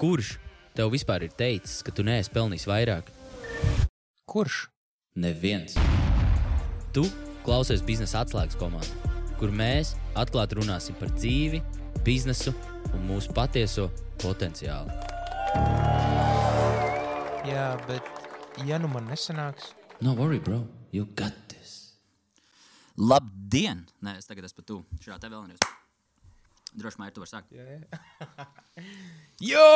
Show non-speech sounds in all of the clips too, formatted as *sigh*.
Kurš tev vispār ir teicis, ka tu neesi pelnījis vairāk? Kurš? Neviens. Tu klausies biznesa atslēgas komandā, kur mēs atklāti runāsim par dzīvi, biznesu un mūsu patieso potenciālu. Jā, bet ja nu man nesanāks, No worry, bro. You got this. Labdien! Nē, es tagad esmu tu. Šā te vēl nevis. Droši vien, tu vari sākt. jā, jā. *laughs* Yo!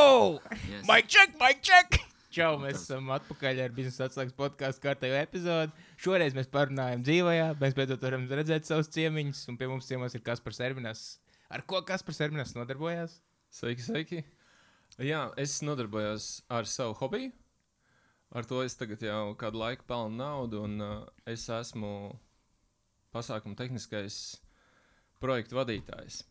Yes. Mike check, Mike check! Čau, mēs esam atpakaļ ar biznesa atslēgas podkāstu kārtējo epizodi. Šoreiz mēs parunājam dzīvajā, mēs beidzot varam redzēt savus ciemiņus, un pie mums ciemos ir Kaspars Erminas. Ar ko Kaspars Erminas nodarbojās? Sveiki, sveiki. Jā, es nodarbojos ar savu hobiju. Ar to es tagad jau kādu laiku pelnu naudu, un uh, es esmu pasākuma tehniskais projektu vadītājs.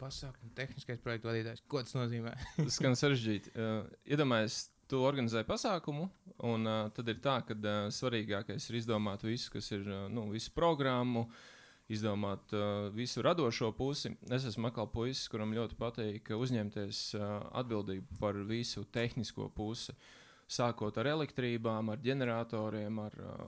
Pasākuma tehniskais projektu vadītājs. Ko tas nozīmē? *laughs* Tas gan sarežģīti. Uh, Iedomājieties, tu organizē pasākumu, un uh, tad ir tā, ka uh, svarīgākais ir izdomāt visu, kas ir uh, nu, visu programmu. Izdomāt uh, visu radošo pusi. Es esmu atkal puisis, kuram ļoti patīk uzņemties uh, atbildību par visu tehnisko pusi. Sākot ar elektrībām, ar ģeneratoriem, ar uh,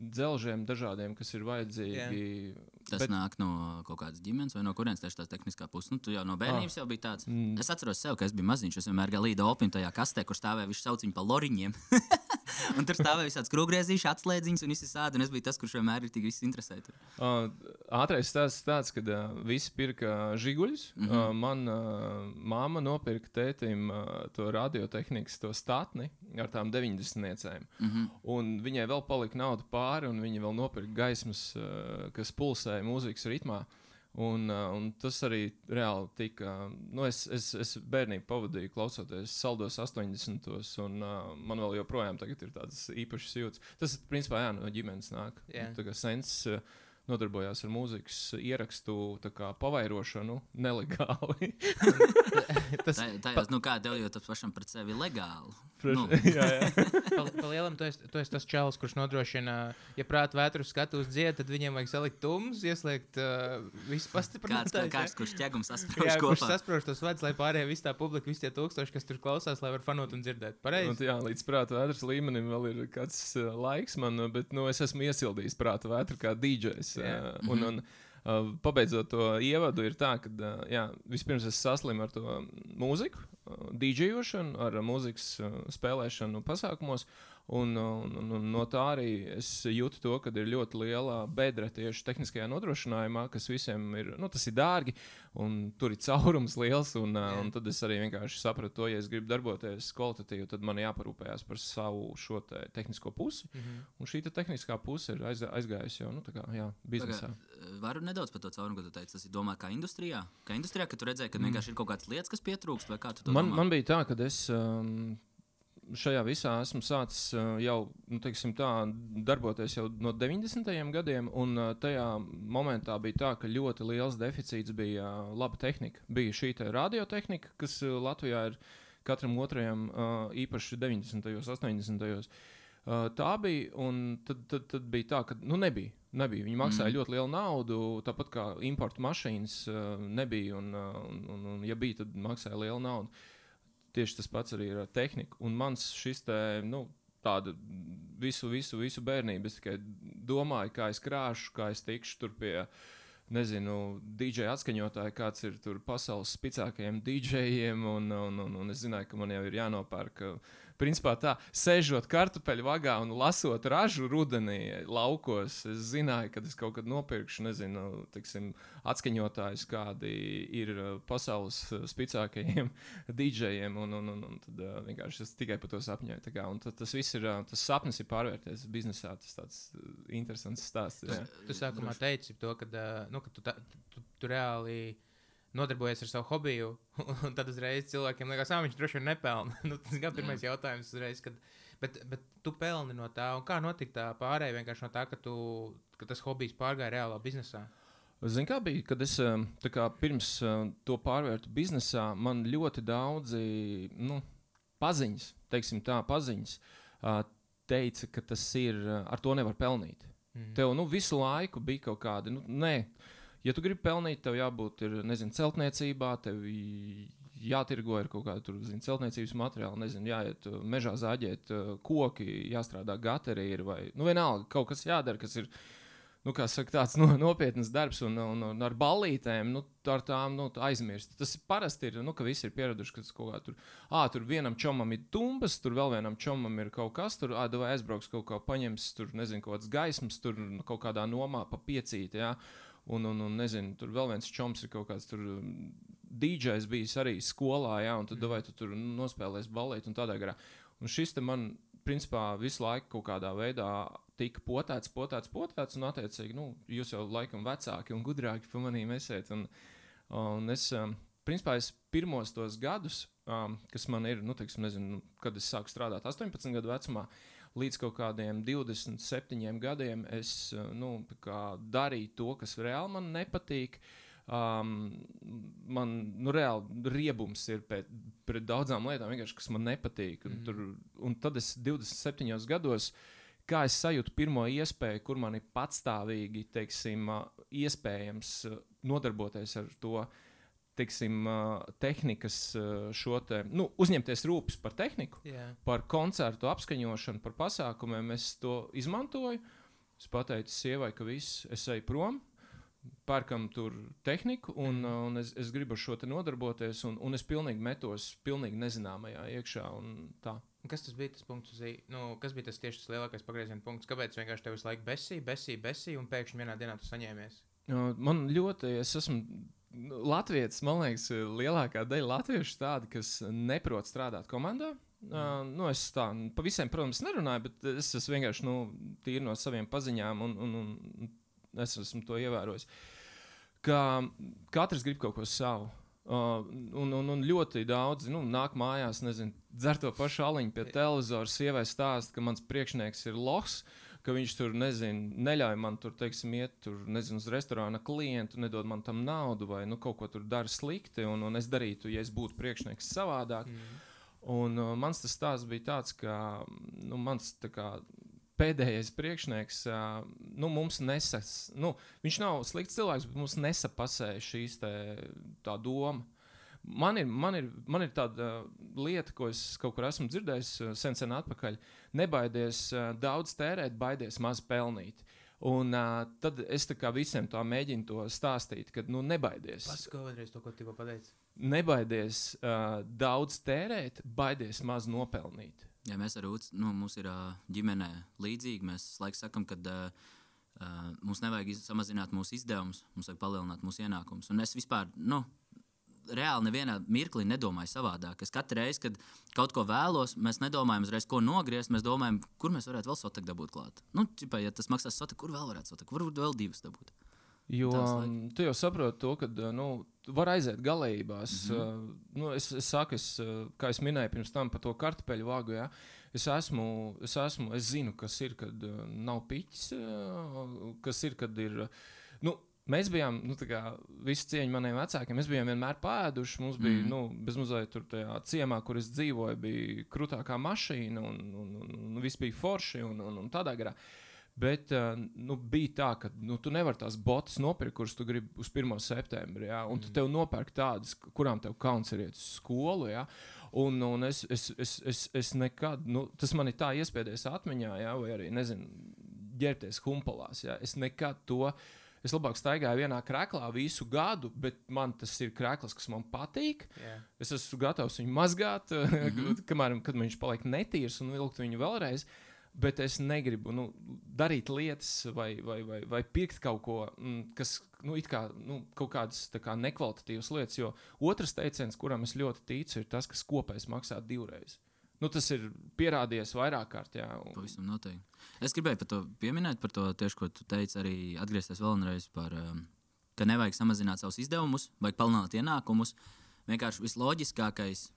dzelžiem, dažādiem, kas ir vajadzīgi. Tas Bet... nāk no kaut kādas ģimenes, vai no kurienes tieši tā tehniskā puse. Nu, tu jau no bērnības jau biji tāds. Mm. Es atceros sev, ka es biju maziņš. Es vienmēr gāju līdzi opim tajā kastē, kur stāvēja viņš sauc viņu par loriņiem. *laughs* un tur stāvēja visāds krūgriezīšs, atslēdziņš un visi sādi. Un es biju tas, kurš vienmēr ir tik viss interesēts. Uh, ātrais stāsts tāds, ka uh, visi pirka žiguļus. Mm. -hmm. uh, man uh, māma nopirka tētim uh, to radiotehnikas, to statni ar tām 90 niecēm. Mm -hmm. Un viņai vēl palika nauda pāri, un viņa vēl nopirka gaismas, uh, kas pulsēja mūzikas ritmā. Un, un tas arī reāli tika. Nu, es, es, es bērnību pavadīju klausoties saldos 80. un uh, man vēl joprojām ir tādas īpašas jūtas. Tas, principā, jā, no ģimenes nāk. Jā. Tā kā sens uh, nodarbojās ar mūzikas ierakstu tā kā pavairošanu nelegāli. *laughs* tas Tā, tā jau, nu, kā tev jau tas pašam pret sevi legāli. Nu, *laughs* jā, jā. pa, pa lielam, tu esi, tu esi tas čels, kurš nodrošina, ja prāta vētru skatu uz dziedu, tad viņiem vajag salikt tumsus, ieslēgt uh, visu kāds, pastiprinātāju. kāds, kurš ķegums *laughs* Jā, sasprāst kurš kopā. sasprāst tos vadus, lai pārējie visi tā publika, visi tie tūkstoši, kas tur klausās, lai var fanot un dzirdēt. Pareizi. jā, līdz prāta vētras līmenim vēl ir kāds uh, laiks, man, bet nu, es esmu iesildījis prāta vētru kā DJs. Jā. Uh, un, un, uh, pabeidzot to ievadu, ir tā, ka uh, jā, vispirms es saslimu ar to mūziku, uh, DJošanu, ar uh, mūzikas spēlēšanu pasākumos. Un, un, un, un no tā arī es jūtu to, ka ir ļoti liela bedra tieši tehniskajā nodrošinājumā, kas visiem ir, nu, tas ir dārgi, un tur ir caurums liels. Un, un tad es arī vienkārši sapratu to, ja es gribu darboties kvalitatīvi, tad man jāparūpējas par savu šo te tehnisko pusi. Mhm. Un šī te tehniskā puse ir aiz, aizgājusi jau nu, tā kā, jā, biznesā. Pagā, Varu nedaudz par to caurumu, ko tu teici. Tas ir domāts kā industrijā. Kā industrijā, ka tu redzēji, ka Mm. vienkārši ir kaut kādas lietas, kas pietrūkst, vai kā tu to Man, domā? man bija tā, ka es um, šajā visā esmu sācis uh, jau nu, tā, darboties jau no 90. gadiem, un uh, tajā momentā bija tā, ka ļoti liels deficīts bija uh, laba tehnika. Bija šī te radiotehnika, kas uh, Latvijā ir katram otrajam uh, īpaši 90. un 80. Uh, tā bija, un tad, tad, tad bija tā, ka nu, nebija. nebija. Viņi maksāja Mm. ļoti lielu naudu, tāpat kā importu mašīnas uh, nebija. Un, uh, un, un, un, ja bija, tad maksāja lielu naudu. Tieši tas pats arī ir ar tehniku. Un mans šis te, nu, tāda visu, visu, visu bērnību, es tikai domāju, kā es krāšu, kā es tikšu tur pie. Nezinu, DJ atskaņotāji, kāds ir tur pasaules spēcīgākajiem DJiem. Un, un, un, un es zināju, ka man jau ir jānopērk. Principā tā, sēžot kartupeļu vagā un lasot ražu rudenī laukos, es zināju, ka es kaut kad nopirkšu, nezinu, tiksim, atskaņotājus, kādi ir uh, pasaules uh, spēcīgākajiem *laughs* DJiem. Un, un, un, un tad uh, vienkārši es tikai par to sapņoju. kā, tad Tas viss ir, tas sapnis ir pārvērties biznesā. Tas tāds interesants stāsts. jā. Tu sākumā teici to, ka, nu, ka tu, tā, tu, tu reāli nodarbojies ar savu hobiju, *laughs* un tad uzreiz cilvēkiem liekas, ka viņš droši vien nepelna. *laughs* nu, tas ir pirmais jautājums, uzreiz, kad, bet, bet tu pelni no tā. Un kā notika tā pārējai vienkārši no tā, ka, tu, ka tas hobijs pārgāja reālā biznesā? Zini, kā bija, kad es um, kā, pirms um, to pārvērtu biznesā, man ļoti daudzi nu, paziņas, teiksim tā, paziņas, teica, ka tas ir, ar to nevar pelnīt. Mm. Tev nu, visu laiku bija kaut kāda, nu, nē, ja tu gribi pelnīt, tev jābūt, ir, nezinu, celtniecībā, tev jātirgo ir kaut kāda tur, zin, celtniecības materiāla, nezinu, jāiet uh, mežā zāģēt uh, koki, jāstrādā gateri ir vai nu, vienalga kaut kas jādara, kas ir nu, saka, tāds nu, nopietns darbs, un, un, un ar ballītēm, nu, ar tām nu, aizmirst. Tas parasti ir, nu, ka visi ir pieraduši, ka kaut kā tur, ah, tur vienam čomam ir tumbas, tur vēl vienam čomam ir kaut kas, tur, ah, vai aizbrauks kaut kā, paņems tur, nezinu, kaut kādas gaismas, tur nu, kaut kādā nomā pa piecīt, jā. Un, un, un, nezinu, tur vēl viens čoms ir kaut kāds tur. DJs bijis arī skolā, jā, un tad mm. vai tu tur nospēlēs balīti un tādā garā. Un šis te man, principā, visu laiku kaut kādā veidā tika potēts, potēts, potēts, un attiecīgi, nu, jūs jau laikam vecāki un gudrāki maniem esiet. Un, un es, um, principā, es pirmos tos gadus, um, kas man ir, nu, teiksim, nezinu, kad es sāku strādāt 18 gadu vecumā, līdz kaut kādiem 27 gadiem, es uh, nu, darīju to, kas reāli man nepatīk. Um, man nu, reāli riebums ir pret, pret daudzām lietām, kas man nepatīk. Un, mm. tur, un tad es 27 gados kā es sajūtu pirmo iespēju, kur man ir patstāvīgi teiksim, iespējams nodarboties ar to. Teiksim, tehnikas šo te, nu, uzņemties rūpes par tehniku, yeah. par koncertu apskaņošanu, par pasākumiem. Es to izmantoju. Es pateicu sievai, ka viss, es eju prom, pērkam tur tehniku, un, mm. un es, es gribu ar šo nodarboties, un, un es pilnīgi metos pilnīgi nezināmajā iekšā. Kas tas bija tas punkts, uz, nu, kas bija tas tieši tas lielākais pagrieziena punkts? Kāpēc vienkārši tev visu laiku besīja, besīja, besīja, un pēkšņi vienā dienā tu saņēmies? Man ļoti, es esmu Latvijas, man liekas, lielākā daļa latviešu tādi, kas neprot strādāt komandā. Mm. Uh, nu, es tā pa visiem, protams, nerunāju, bet es esmu vienkārši nu, tīri no saviem paziņām, un, un, un es esmu to ievērojis. Ka katrs grib kaut ko savu. Uh, un, un, un ļoti daudz nu, nāk mājās, nezinu, dzer to pašu aliņu pie televizora. Sievai stāsta, ka mans priekšnieks ir loks, ka viņš tur nezinu, neļauj man tur, teiksim, iet tur, nezinu, uz restorāna klientu, nedod man tam naudu vai nu, kaut ko tur dara slikti. Un, un es darītu, ja es būtu priekšnieks savādāk. Mm. Un uh, mans tas stāsts bija tāds, ka nu, mans tā kā, pēdējais priekšnieks, uh, nu, mums nesas, nu, viņš nav slikts cilvēks, bet mums nesapasēja šīs tā doma. Man ir, man, ir, man ir tāda lieta, ko es kaut kur esmu dzirdējis sen, sen atpakaļ. Nebaidies uh, daudz tērēt, baidies maz pelnīt. Un uh, tad es visiem tā mēģinu to stāstīt, ka nu, nebaidies. Paskaidro vēlreiz to, ko tikko pateici. Nebaidies uh, daudz tērēt, baidies maz nopelnīt. Jā, mēs ar Rūtu, nu, mums ir ģimenē līdzīgi. Mēs laikam sakām, ka uh, mums nevajag samazināt mūsu izdevumus, mums vajag palielināt mūsu ienākumus. Un es vispār, nu, reāli nevienā mirklī nedomāju savādāk. Es katru reizi, kad kaut ko vēlos, mēs nedomājam uzreiz, ko nogriezt. Mēs domājam, kur mēs varētu vēl sotaku dabūt klāt. Nu, ķipā, ja tas maksās sotaku, kur vēl varētu sotaku, varbūt vēl divas dabūt. Jo tu jau saproti to, ka nu, var aiziet galībās. Mm -hmm. uh, nu, es, es saku, es, kā es minēju pirms tam par to kartupeļu vāgu. Ja? Es esmu, es esmu, es zinu, kas ir, kad uh, nav piķis, kas ir, kad ir. Nu, Mēs bijām, nu, kā, visu cieņu maniem vecākiem. Mēs bijām vienmēr pēduši. Mums bija, mm. nu, bezmazliet tur tajā ciemā, kur es dzīvoju, bija krūtākā mašīna, un, un, un, un viss bija forši un, un, un tādā garā. Bet uh, nu, bija tā, ka nu, tu nevari tās botas nopirkt, kuras tu gribi uz 1. septembrī. Ja? Un mm. tu tev nopērk tādas, kurām tev kauns ir iet uz skolu. Ja? Un, un es, es, es, es, es nekad, nu, tas man ir tā iespējas atmiņā, ja? vai arī, nezinu, ģērbties humpalās. Ja? Es nekad to. Es labāk staigāju vienā krēklā visu gadu, bet man tas ir krēkls, kas man patīk. Yeah. Es esmu gatavs viņu mazgāt, *laughs* mm -hmm. kamēr viņš paliek netīrs un vilkt viņu vēlreiz. Bet es negribu nu, darīt lietas vai, vai, vai, vai pirkt kaut ko, mm, kas nu, kā, nu, kaut kādas kā, nekvalitatīvas lietas. Jo otrs teiciens, kuram es ļoti ticu, ir tas, ka kopējs maksā divreiz. Nu, tas ir pierādījies vairāk kārt. Jā, un... Pavisam noteikti. Es gribēju par to pieminēt, par to tieši, ko tu teici, arī atgriezties vēlreiz par, um, ka nevajag samazināt savus izdevumus, vajag palielināt ienākumus. Vienkārši visloģiskākais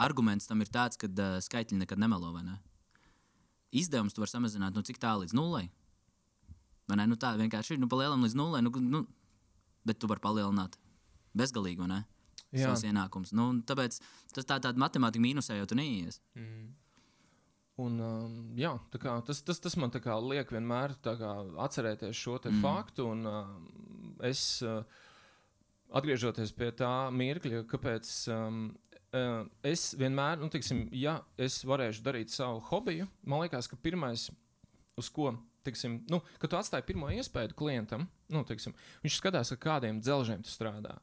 arguments tam ir tāds, ka uh, skaitļi nekad nemelo. Ne? izdevumus tu vari samazināt no cik tālu līdz nulai. Vai ne? Nu, tā vienkārši ir nu, palielināt līdz nulai, nu, nu, bet tu vari palielināt bezgalīgi, ne? Jā. Savus ienākumus. Nu, tāpēc tas tā, tāda matemātika mīnusē jau tu neies. Mm. Un, um, jā, kā, tas, tas, tas man liek vienmēr kā, atcerēties šo mm. faktu. Un, uh, es uh, atgriežoties pie tā mirkļa, kāpēc um, uh, es vienmēr, nu, tiksim, ja es varēšu darīt savu hobiju, man liekas, ka pirmais, uz ko, tiksim, nu, tu atstāji pirmo iespēju klientam, nu, tiksim, viņš skatās, ar kādiem dzelžiem tu strādā.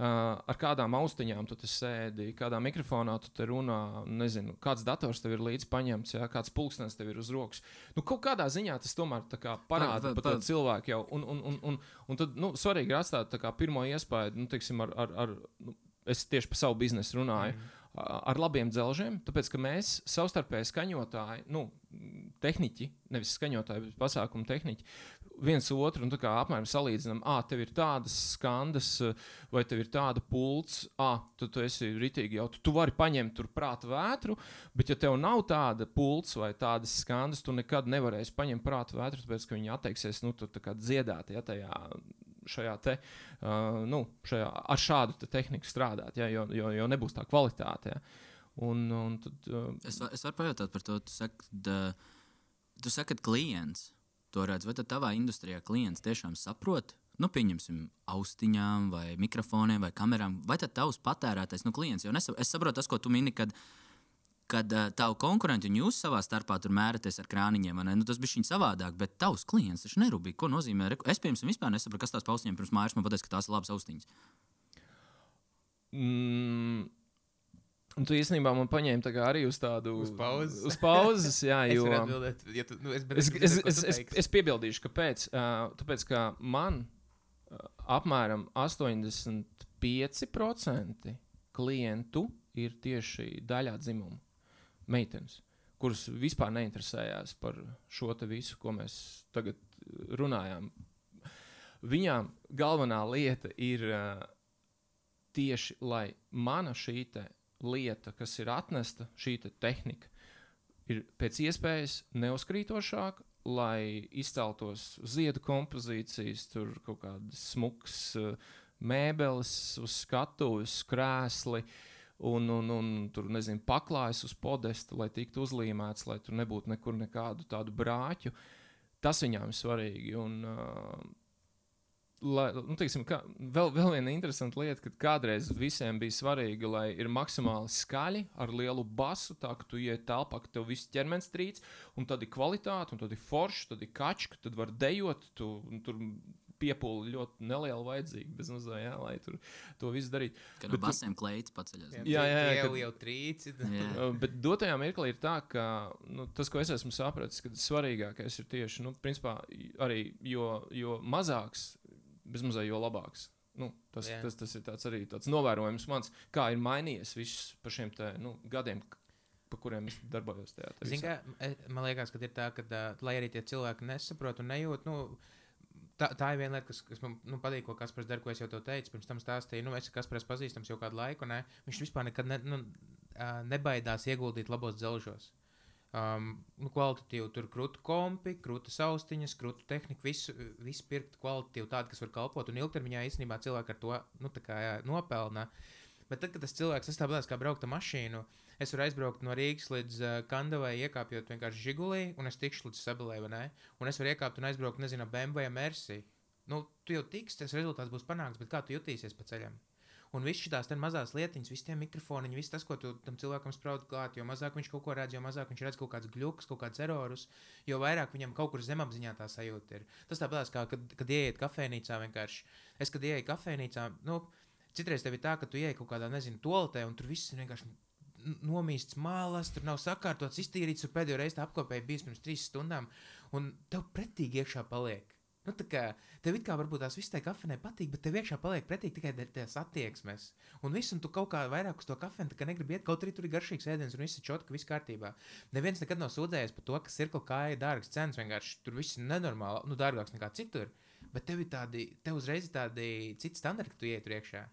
Uh, ar kādām austiņām tu sēdi, kādā mikrofonā tu runā, nezinu, kāds dators tev ir līdzi paņemts, jā, kāds pulkstenis tev ir uz rokas. Nu, kaut kādā ziņā tas tomēr kā parāda Pa- par pa- to cilvēku jau. Un, un, un, un, un tad nu, svarīgi ir atstāt pirmo iespēju, nu, teiksim, ar, ar, ar, nu, es tieši par savu biznesu runāju. Mm. Ar labiem dzelžiem, tāpēc ka mēs savstarpēji skaņotāji, nu, tehniķi, nevis skaņotāji, bet pasākumu tehniķi, viens otru kā apmēram salīdzinām, ah, tev ir tādas skandas, vai tev ir tāda pults, ah, tu, tu esi ritīgi jau, tu, tu vari paņemt tur prāta vētru, bet ja tev nav tāda pults vai tādas skandas, tu nekad nevarēsi paņemt prāta vētru, tāpēc ka viņi atteiksies, nu, tu tā kā dziedāt, ja tajā šajā te, uh, nu, šajā, ar šādu te tehniku strādāt, ja, jo, jo, jo nebūs tā kvalitāte. Ja. Un, un tad, uh, Es, es varu pajautāt par to, tu saki, da, tu saki, klients to redz, vai tad tavā industrijā klients tiešām saprot? Nu, pieņemsim, austiņām, vai mikrofoniem, vai kamerām, vai tad tavs patērētais, nu, klients. Jo es saprotu tas, ko tu mini, kad, kad uh, tavu konkurentu un jūs savā starpā tur mēraties ar krāniņiem. Nu, tas bija viņa savādāk, bet tavs klients taču nerūpīgi, ko nozīmē. Es, piemēram, vispār nesaprotu, kas tās paustiņiem pirms mājas man pateica, ka tās ir labas austiņas. Un tu īstenībā man paņēmi arī uz tādu Uz pauzes. Uz pauzes jā, *laughs* Es jo, varu atbildēt, ja tu, nu, es, es, es, es, es, es piebildīšu, kāpēc. Uh, tāpēc, ka man uh, apmēram 85% klientu ir tieši daļā dzimuma meitenes, kuras vispār neinteresējās par šo visu, ko mēs tagad runājām. Viņām galvenā lieta ir uh, tieši, lai mana šī lieta, kas ir atnesta, šī te tehnika, ir pēc iespējas neuzkrītošāka, lai izceltos ziedu kompozīcijas, tur kaut kādas smukas uh, mēbeles uz skatuves, krēsli. Un, un, un tur, nezinu, paklājas uz podesta, lai tiktu uzlīmēts, lai tur nebūtu nekur nekādu tādu brāķu. Tas viņām ir svarīgi. Un, uh, lai, nu, teiksim, kā, vēl, vēl viena interesanta lieta, ka kādreiz visiem bija svarīgi, lai ir maksimāli skaļi, ar lielu basu, tā ka tu ienāc telpā, ka tev viss ķermenis trīc, un tad ir kvalitāte, un tad ir forši, tad ir kačka, tad var dejot. Tu, un tur piepūli ļoti neliela vajadzīga, bez mazā, jā, lai tur to visu darītu. Kad no Bet basiem kleits paceļas. Jā, Jā, jā, jā, jau, kad- jau trīci. *laughs* Jā. Uh, Bet dotajā mirklī ir tā, ka nu, tas, ko es esmu sapratis, ka svarīgākais ir tieši nu, principā, arī jo, jo mazāks, bezmazliet, jo labāks. Nu, tas, Jā. tas, tas ir tāds arī tāds novērojums mans, kā ir mainījies viss par šiem te, nu, gadiem, pa kuriem es darbojos tajā. visā. kā, e- man liekas, ka ir tā, ka, uh, lai arī tie cilvēki nesaprot un nejūt, nu, tā, tā ir viena lieta, kas, kas man nu, patīk, ko Kaspars dara, ko es jau te teicu. Pirms tam stāstīju, nu, es esmu Kaspars pazīstams jau kādu laiku, ne? viņš vispār nekad ne, nu, nebaidās ieguldīt labos dzelžos. Um, nu, kvalitatīvi tur krūta kompi, krūta austiņas, krūta tehnika, visu, visu pirkt kvalitatīvi tādu, kas var kalpot. Un ilgtermiņā īstenībā cilvēki ar to nu, kā, jā, nopelna. Bet tad, kad tas cilvēks sastāvdaļās kā braukt ar mašīnu, es varu aizbraukt no Rīgas līdz uh, Kandavai, iekāpjot vienkārši žigulī, un es tikšu līdz Sabelē, vai ne? Un es varu iekāpt un aizbraukt, nezinu, BMW vai Mersi. Nu, tu jau tiks, tas rezultāts būs panākts, bet kā tu jutīsies pa ceļam? Un viss šīs mazās lietiņas, visi tie mikrofoni, viss tas, ko tu tam cilvēkam spraudi klāt, jo mazāk viņš kaut ko redz, jo mazāk viņš redz kaut kādus glukus, kaut kādus erorus, jo vairāk viņam kaut kur zemapziņā tā sajūta ir. Tas tāpat kā, kad, kad ieiet kafejnīcā vienkārši. Es, kad ieeju kafejnīcā, nu, citreiz tev ir tā, ka tu ieej kaut kādā, nezinu, toaletē, un tur viss ir vienkārši nomīsts malas, tur nav sakārtots, iztīrīts, un pēdējo reizi tā apkopēja bijis pirms trīs stundām, un tev pretīgi iekšā paliek. Nu, tā kā tev it kā varbūt tās tajā kafejnē patīk, bet tev iekšā paliek pretīgi tikai tās attieksmes. Un viss, un tu kaut kā vairāk uz to kafejnē, kā negribi iet, kaut arī tur ir garšīgs ēdiens, un viss ir čotka, viss kārtībā. Neviens nekad nav sūdzējies par to, ka cirkla kāja ir dārgas cenas, vienkārši tur viss ir nenormāli, nu, dārgāks nekā citur. Bet tev ir tādi, tev uzreiz ir tādi citi standarti, ka tu iet iekšā.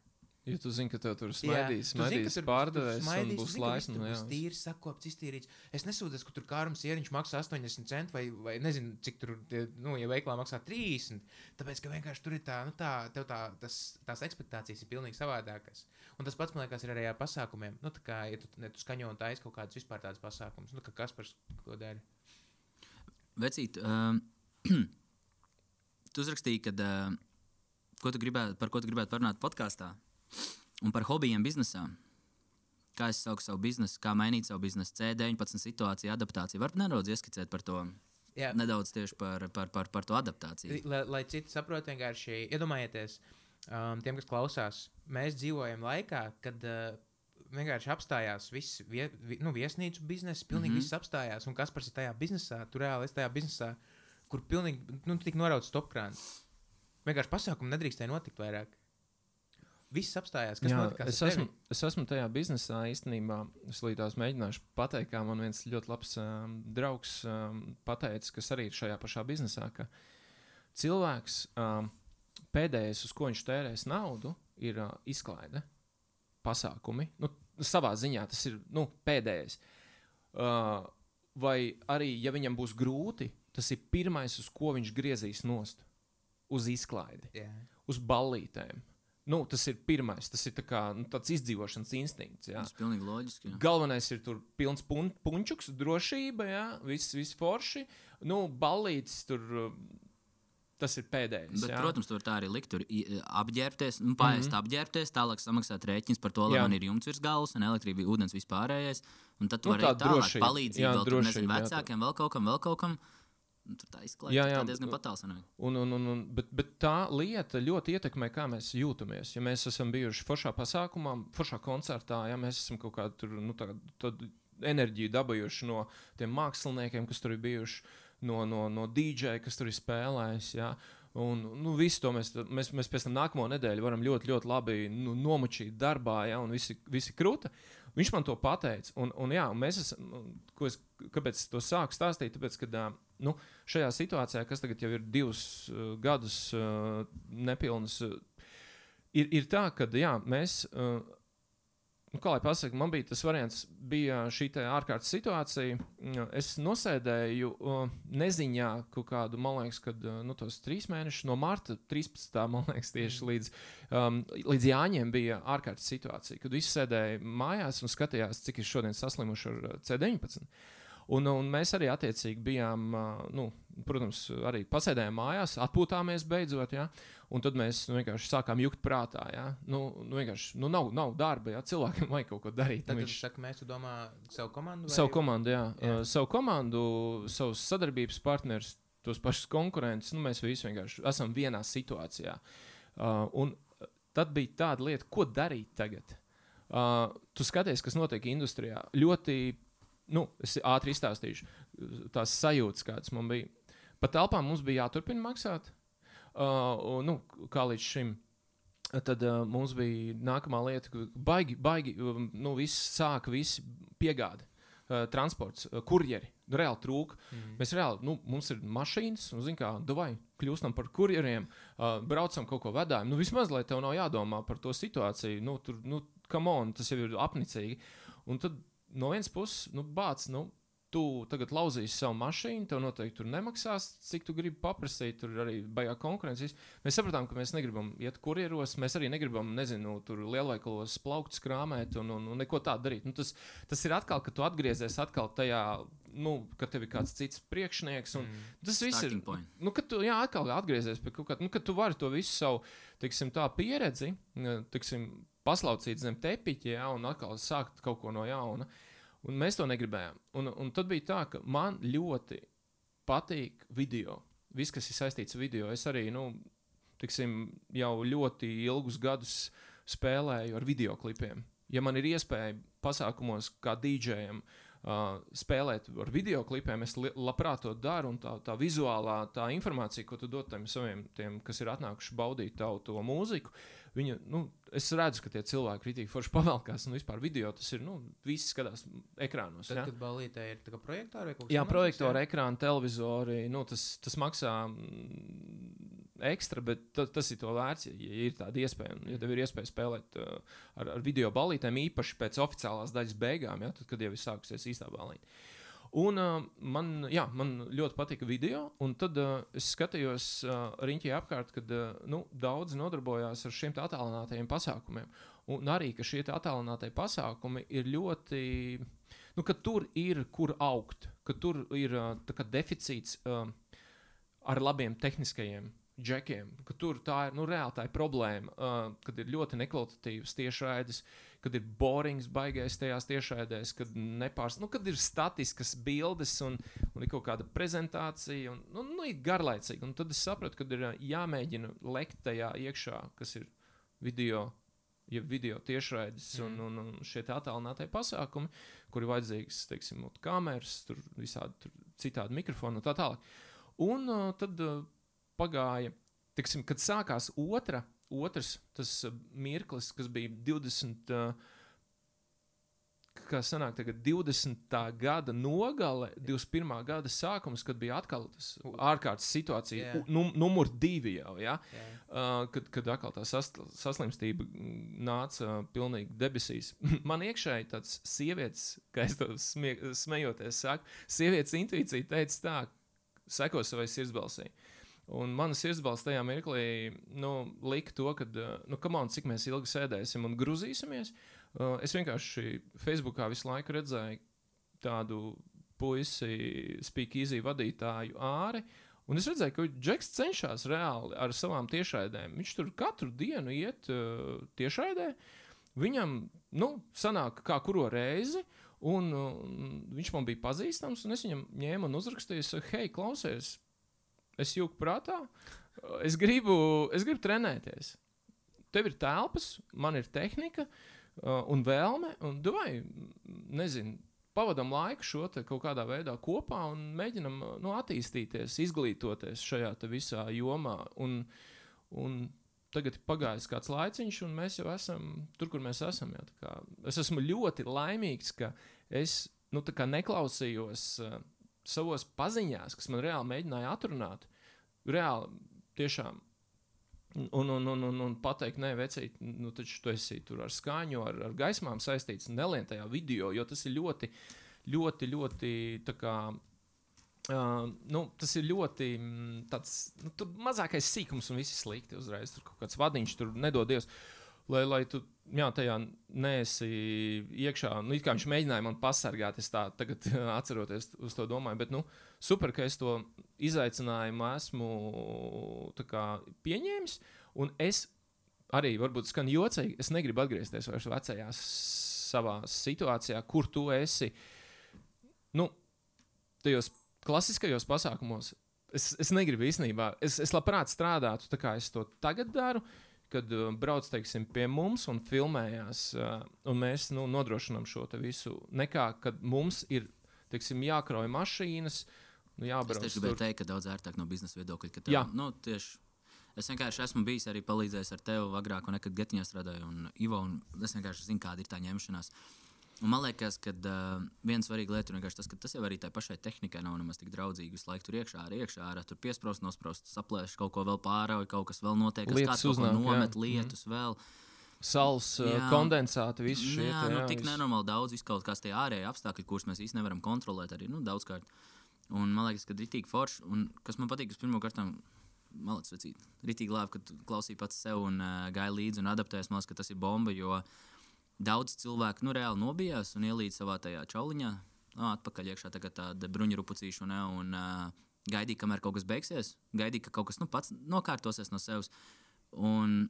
Ja tu zini, ka tev tur smaidīs, tu smaidīs tur- pārdevējs smaidīs, būs tu tur nu, Būs tīrs, sakopts, iztīrīts. Es nesūdzos, ka tur kārums ieriņš maksā 80 centus vai, vai nezinu, cik tur, nu, ja veiklā maksā 30. Tāpēc, ka vienkārši tur ir tā, nu, tā, tev tā, tas, tās expectācijas ir pilnīgi savādākas. Un tas pats, man liekas, ir arī ar pasākumiem. Nu, tā kā, ja tu, ne, tu skaņo un taisi kaut kādus vispār tādus pasākumus, nu, kā Kaspars ko dara. Vecīt, um, *clears throat* tu uzrakstīji, ka uh, ko tu gribētu, par ko tu gribētu parunāt podkāstā un par hobijiem biznesā. Kā es saucu savu biznesu, kā mainīt savu biznesu, C19 situāciju, adaptāciju. Varbūt nedaudz ieskicēt par to, Jā. nedaudz tieši par, par, par, par to adaptāciju. Lai, lai citi saprotu, vienkārši iedomājieties, um, tiem, kas klausās, mēs dzīvojam laikā, kad uh, vienkārši apstājās viss, vie, vi, nu, viesnīcu biznesa, pilnīgi mm. -hmm. viss apstājās. Un kas ir tajā biznesā, tur reāli es tajā biznesā, kur pilnīgi nu, tik norauts stopkrāns. Vienkārši pasākumu nedrīkstēja notikt vairāk. Viss apstājās. Kas Jā, notikās? es, ar tevi? esmu, es esmu tajā biznesā īstenībā. Es līdz mēģināšu pateikt, kā man viens ļoti labs um, draugs um, pateica, kas arī ir šajā pašā biznesā, ka cilvēks um, pēdējais, uz ko viņš tērēs naudu, ir uh, izklaide, pasākumi. Nu, savā ziņā tas ir nu, pēdējais. Uh, vai arī, ja viņam būs grūti, tas ir pirmais, uz ko viņš griezīs nost uz izklaidi Jā. uz ballītēm. Nu, tas ir pirmais, tas ir tā kā, nu, tāds izdzīvošanas instinkts. Jā. Tas ir pilnīgi loģiski. jā. Galvenais ir tur pilns pun punčuks, drošība, jā, viss, viss forši. Nu, ballītis tur, uh, tas ir pēdējais. Bet, jā. protams, tur tā arī likt, tur apģērbties, nu, pāriest mm. -hmm. apģērbties, tālāk samaksāt rēķins par to, lai Jā. man ir jumts virs galvas un elektrība, ūdens vispārējais. Un tad tu Nu, vari tā arī tālāk drošība. palīdzēt Jā, vēl tur, nezinu, drošība, jā, tā. vecākiem, vēl kaut kam, vēl kaut kam. Tur tā izklājas. Jā, Jā, jā. diezgan nu- un, bet, bet tā lieta ļoti ietekmē, kā mēs jūtamies. Ja mēs esam bijuši foršā pasākumā, foršā koncertā, ja mēs esam kaut kādu tur, nu, tādu, tādu enerģiju dabūjuši no tiem māksliniekiem, kas tur ir bijuši, no, no, no DJ, kas tur ir spēlējis. Ja. Un, nu, visu to mēs, mēs, mēs pēc tam nākamo nedēļu varam ļoti, ļoti labi nu, nomučīt darbā, ja, un visi, visi krūta. Viņš man to pateica. Un, un, jā, un mēs esam, ko es, kāpēc es to sāku stāstīt? Tāpēc, ka ā, nu, šajā situācijā, kas tagad jau ir divus uh, gadus uh, nepilnus, uh, ir, ir tā, ka jā, mēs. Uh, Nu, kā lai pasakā, man bija tas variants, bija šī ārkārtas situācija. Mm, Es nosēdēju uh, neziņā kaut kādu, man liekas, kad uh, nu, tos trīs mēnešus no marta 13. man liekas, tieši līdz, um, līdz Jāņiem bija ārkārtas situācija, kad visi sēdēja mājās un skatījās, cik ir šodien saslimuši ar uh, C19. Un, un mēs arī attiecīgi bijām, nu, protams, arī pasēdējām mājās, atpūtāmies beidzot. Ja? Un tad mēs nu, vienkārši sākām jukt prātā. Ja? Nu, nu, vienkārši nu, nav, nav darba, ja cilvēkam vajag kaut ko darīt. Tad Nu, viņš saka, mēs tu domā savu komandu. vai- Savu komandu. Jā. jā. Uh, savu komandu, savus sadarbības partnerus, tos pašus konkurentus. Nu, mēs visi vienkārši esam vienā situācijā. Uh, un tad bija tāda lieta, ko darīt tagad. Uh, tu skaties, kas notiek industrijā. Ļoti, nu, es ātri izstāstīšu tās sajūtas, kādas man bija. Pa telpām mums bija jāturpina maksāt. Uh, nu, kā līdz šim. Tad uh, mums bija nākamā lieta, ka baigi, baigi um, nu, viss sāka, visi piegādi, uh, transports, uh, kurjeri. Reāli trūka. Mhm. Mēs reāli, nu, mums ir mašīnas, un, zināmā mērā, davai, kļūstam par kurjeriem, uh, braucam kaut ko vedājam. Nu, vismaz, lai tev nav jādomā par to situāciju, nu, tur, nu, come on, tas jau ir apnicīgi. Un tad no vienas puses, nu, bāc, nu, tu tagad lauzīsi savu mašīnu, tev noteikti tur nemaksās, cik tu gribi paprasīt, tur arī baigā konkurences. Mēs sapratām, ka mēs negribam iet kurjeros, mēs arī negribam, nezinu, tur lielveikalos plaukt, krāmēt un, un, un neko tādu darīt. Nu, tas, tas ir atkal, ka tu atgriezies atkal tajā, nu, ka tev ir kāds cits priekšnieks. Un, Mm. Tas viss ir. Starting point. Nu, kad tu jā, atkal atgriezies pie kaut kāda, nu, kad tu vari to visu savu teiksim, tā pieredzi, teiksim, paslaucīt zem tepiņa, ja, un atkal sākt kaut ko no jauna. Un mēs to negribējām. Un, un tad bija tā, ka man ļoti patīk video. Viss, kas ir saistīts ar video. Es arī nu, tiksim, jau ļoti ilgus gadus spēlēju ar video klipiem. Ja man ir iespēja pasākumos, kā DJam, uh, spēlēt ar video klipiem, es labprāt to daru. un Tā, tā vizuālā tā informācija, ko tu dod tiem saviem, tiem, kas ir atnākuši baudīt tavu to mūziku, viņa, nu, es redzu, ka tie cilvēki kritīgi forši pavelkās. Un vispār video tas ir, nu, visi skatās ekrānos. Tad, ja? kad balītē ir tā kā projektori vai kaut kas Jā, tamlīdzīgs, projektori, ekrāni, televizori. Nu, tas, tas maksā mm, ekstra, bet ta, tas ir to vērts, ja, ir tāda iespēja. Un, Ja tev ir iespēja spēlēt uh, ar, ar video balītēm, īpaši pēc oficiālās daļas beigām, ja, tad, kad jau ir sākusies īstā balīte. Un uh, man, jā, man ļoti patika video, un tad uh, es skatījos uh, riņķī apkārt, kad uh, nu, daudzi nodarbojās ar šiem te attālinātajiem pasākumiem. Un arī, ka šie attālinātie pasākumi ir ļoti nu, ka tur ir kur augt, ka tur ir uh, deficīts uh, ar labiem tehniskajiem džekiem, ka tur tā ir nu, reāli tā ir problēma, uh, kad ir ļoti nekvalitatīvas tiešraides, kad ir borings baigais tajās tiešraidēs, kad, nepārs, nu, kad ir statiskas bildes un, un ir kaut kāda prezentācija, un nu, nu, ir garlaicīgi. Un tad es sapratu, ka ir jāmēģina lekt tajā iekšā, kas ir video. Ja video tiešraides un, Mm. un, un šie attālinātie pasākumi, kur ir vajadzīgas, teiksim, kameras, tur visādi tur citādi mikrofoni un tā tālāk. Un uh, tad uh, pagāja, tiksim, kad sākās otra, otrs tas uh, mirklis, kas bija 20. Uh, Kā sanāk, tagad 20. gada nogale, 21. gada sākums, kad bija atkal tas ārkārtas situācija, yeah. num, numur divi jau. Ja? Jā. Uh, kad, kad atkal tā sas, saslimstība nāca uh, pilnīgi debesīs. *laughs* Man iekšēji tāds sievietes, kā es to smie, smejoties, saku, sievietes intuīcija teica tā, seko savai sirdsbalsī. Un mana sirdsbalss tajā mirklī nu, lika to, ka, uh, nu, on, cik mēs ilgi sēdēsim un grūzīsimies. Uh, es vienkārši Facebookā visu laiku redzēju tādu puisi, easy vadītāju āri. Un es redzēju, ka Džeks cenšas reāli ar savām tiešraidēm. Viņš tur katru dienu iet uh, tiešraidē. Viņam, nu, sanāk, kā kuru reizi, un uh, viņš man bija pazīstams, un es viņam ņēmu un uzrakstīju, hei, klausies, es jūku prātā, es gribu, es gribu trenēties. Tev ir telpas, man ir tehnika uh, un vēlme, un vai, nezinu, pavadām laiku šo kaut kādā veidā kopā un mēģinām uh, nu, attīstīties, izglītoties šajā visā jomā. Un, un tagad ir pagājis kāds laiciņš, un mēs jau esam tur, kur mēs esam. Jā, kā es esmu ļoti laimīgs, ka es nu, neklausījos uh, savos paziņās, kas man reāli mēģināja atrunāt. Reāli tiešām Un, un, un, un, un pateikt, nē, vecīt, nu, taču tu esi tur ar skaņu, ar, ar gaismām saistīts, nelien tajā video, jo tas ir ļoti, ļoti, ļoti tā kā. Uh, nu, tas ir ļoti tāds nu, mazākais sīkums, un viss ir slikti. Uzreiz tur kaut kāds vadiņš, tur nedodies. Lai, lai tu jā, tajā neesi iekšā, nu, it kā viņš mēģināja man pasargāt, es tā tagad *laughs* atceroties uz to domāju. Bet, nu, super, ka es to izaicinājumu esmu kā, pieņēmis. Un es arī, varbūt skan jocīgi, es negribu atgriezties vairs vecajā savā situācijā, kur tu esi. Nu, tajos klasiskajos pasākumos. Es, es negribu īstenībā, es, es labprāt strādātu tā, kā es to tagad daru. Kad uh, brauc teiksim, pie mums un filmējās, uh, un mēs nu, nodrošinām šo visu. Nekā, kad mums ir teiksim, jākrauj mašīnas, nu, Es jābrauc tur. gribēju teikt, ka daudz ērtāk no biznesa viedokļa. ka Tev, nu, tieši, es vienkārši esmu bijis arī palīdzējis ar tevi agrāk, un nekad Getiņā strādāju, un Ivo, un es vienkārši zinu, kāda ir tā ņemšanās. Un man liekas, ka uh, viena svarīga lieta ir tas, ka tas jau arī tai pašai tehnikai nav nemaz tik draudzīgi. Visu laiku tur iekšā, arī iekšā, ārā tur piesprāst, nosprāst, saplēš, kaut ko vēl pārauj, kaut kas vēl notiek, kas Lietus kāds kaut ko uznāk, jā. nomet, Mhm. lietus vēl. Sals, uh, Jā. kondensāti, visi Nu, šie jā, te, nu, jā, tik viss. nenormāli daudz, izkaut kāds tie ārēji apstākļi, kurus mēs īstenībā nevaram kontrolēt arī nu, daudzkārt. Un man liekas, ka rītīgi forši, un kas man patīk, kas pirmkārt, malācis vecīt, rītīgi labi, ka klausīji pats sev un uh, gāji līdzi un adaptējies, man liekas, ka tas ir bomba, jo daudz cilvēku nu, reāli nobijās un ielīdz savā tajā čauliņā, atpakaļ iekšā tagad tāda bruņurupucīša un, un uh, gaidīja, kamēr kaut kas beigsies, gaidīja, ka kaut kas nu, pats nokārtosies no sevis. Un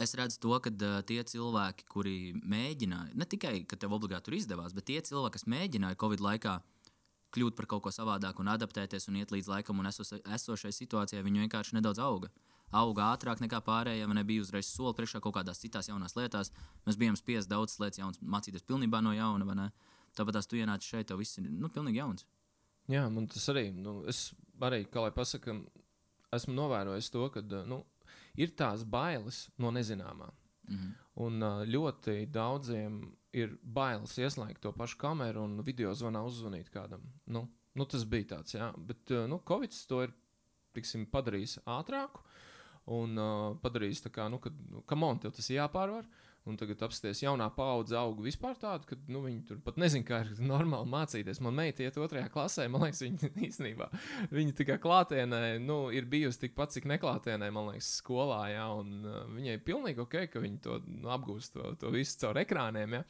es redzu to, ka uh, tie cilvēki, kuri mēģināja, ne tikai, ka tev obligāti tur izdevās, bet tie cilvēki, kas mēģināja Covid laikā kļūt par kaut ko savādāku un adaptēties un iet līdz laikam un esos, esošai situācijai, viņi vienkārši nedaudz auga. Auga ātrāk nekā pārējie, vai nebija uzreiz soli priekšā kaut kādās citās jaunās lietās. Mēs bijām spiest daudz lietas, jaunas, mācīties pilnībā no jauna? Tāpēc tās tu ienāc šeit, tev viss ir nu, pilnīgi jauns. Jā, man tas arī, nu, es arī, kā lai pasakā, esmu novērojis to, ka nu, ir tās bailes no nezināmā. Mhm. Un ā, ļoti daudziem ir bailes ieslēgt to pašu kameru un video zvanā uzzvanīt kādam. Nu, nu, tas bija tāds, jā, bet nu, Covid to ir tiksim, padarījis ātrāku. Un uh, padarījis tā, kā, nu, ka, nu, kam on, tev tas ir jāpārvar. Un tagad apstāties jaunā paudze auga vispār tādu, ka nu, viņi tur pat nezina, kā ir normāli mācīties. Man meita iet otrajā klasē, man liekas, viņa *laughs* īstenībā viņa kā klātienē nu, ir bijusi tikpat, cik neklātienē, man liekas, skolā. Jā, un uh, viņai ir pilnīgi ok, ka viņi to nu, apgūst to, to visu caur ekrāniem. Jā,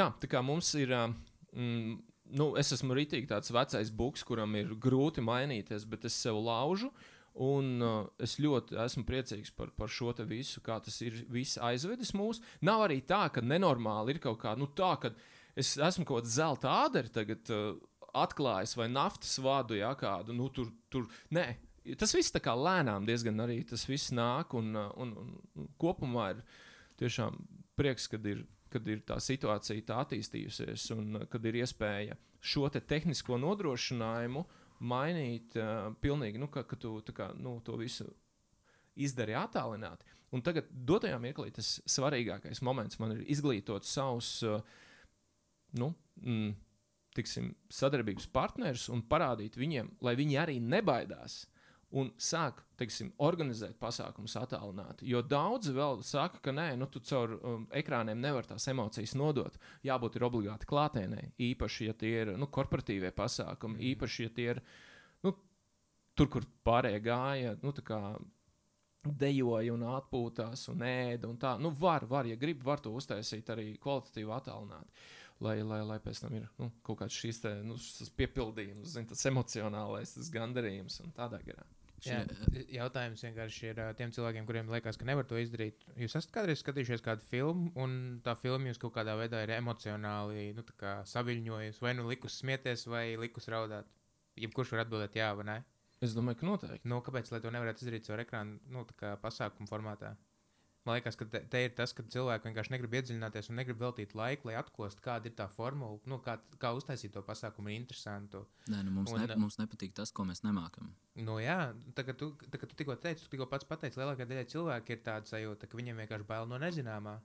jā tā kā mums ir. Uh, mm, Nu, es esmu rītīgi tāds vecais buks, kuram ir grūti mainīties, bet es sev laužu. Un uh, es ļoti esmu priecīgs par, par šo visu, kā tas ir aizvedis mūs. Nav arī tā, ka nenormāli ir kaut kā, nu tā, ka es esmu kaut kāda zelta ādara tagad uh, atklājis vai naftas vadu, ja kādu, nu tur, tur, nē. Tas viss tā kā lēnām diezgan arī tas viss nāk un, uh, un, un, kopumā ir tiešām prieks, kad ir, kad ir tā situācija tā attīstījusies un kad ir iespēja šo te tehnisko nodrošinājumu mainīt uh, pilnīgi, nu, ka, ka tu kā, nu, to visu izdari attālināti. Un tagad, dotajā mirklī, tas svarīgākais moments man ir izglītot savus, uh, nu, mm, tiksim, sadarbības partnerus un parādīt viņiem, lai viņi arī nebaidās un sāk teiksim, organizēt pasākumus attālināti. Jo daudzi vēl saka, ka nē, nu, tu caur um, ekrāniem nevar tās emocijas nodot. Jābūt obligāti klātienē, īpaši, ja tie ir nu, korporatīvie pasākumi, mm. īpaši, ja tie ir nu, tur, kur pārējie gāja. Nu, Dejoja un atpūtās un ēda. Un tā. nu, var, var, ja grib, var to uztaisīt arī kvalitatīvi attālināti. Lai, lai, lai pēc tam ir nu, kaut kāds šīs te, nu, piepildījums, zin, tas emocionālais, tas gandarījums un tādā garā. Jā, jautājums vienkārši ir tiem cilvēkiem, kuriem liekas, ka nevar to izdarīt. Jūs esat kādreiz skatījušies kādu filmu, un tā filma jūs kaut kādā veidā ir emocionāli nu, saviņojusi, vai nu likus smieties, vai likus raudāt. Jebkurš var atbildēt jā vai nē. Es domāju, ka noteikti. Nu, kāpēc to nevarētu izdarīt caur ekrānu, nu, pasākumu formātā? Man liekas, ka te, te ir tas, ka cilvēki vienkārši negrib iedziļināties un negrib veltīt laiku, lai atklātu, kāda ir tā formula, nu, kā, kā uztaisīt to pasākumu interesantu. Nē, nu, mums, un, ne, mums nepatīk tas, ko mēs nemākam. Nu, jā, tā kā tu, tā, tu tikko teici, tu tikko pats pateici, lielākā daļa cilvēku ir tāda sajūta, ka viņiem vienkārši bail no nezināmā.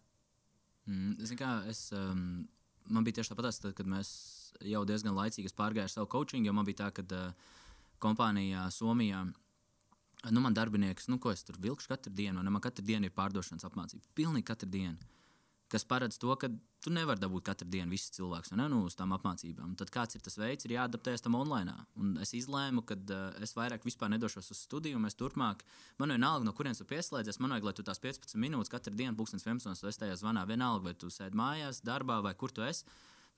Mm, kā, es, um, man bija tieši tāpat, kad mēs jau diezgan laicīgi pārgājām savu coaching, jo man bija tā, ka uh, kompānijā Somijā Nu, man darbinieks, nu, ko es tur vilkšu katru dienu, un man katru dienu ir pārdošanas apmācība. Pilnīgi katru dienu. Kas paredz to, ka tu nevari dabūt katru dienu visus cilvēkus ne, nu, uz tām apmācībām. Tad kāds ir tas veids, ir jāadaptējas tam online. Un es izlēmu, ka uh, es vairāk nedošos uz studiju, un es turpmāk, man vienalga, no kurienes tu pieslēdzies, man vajag, lai tu tās 15 minūtes katru dienu, 11. tu esi tajā zvanā, vienalga, vai tu sēdi mājās, darbā vai kur tu esi.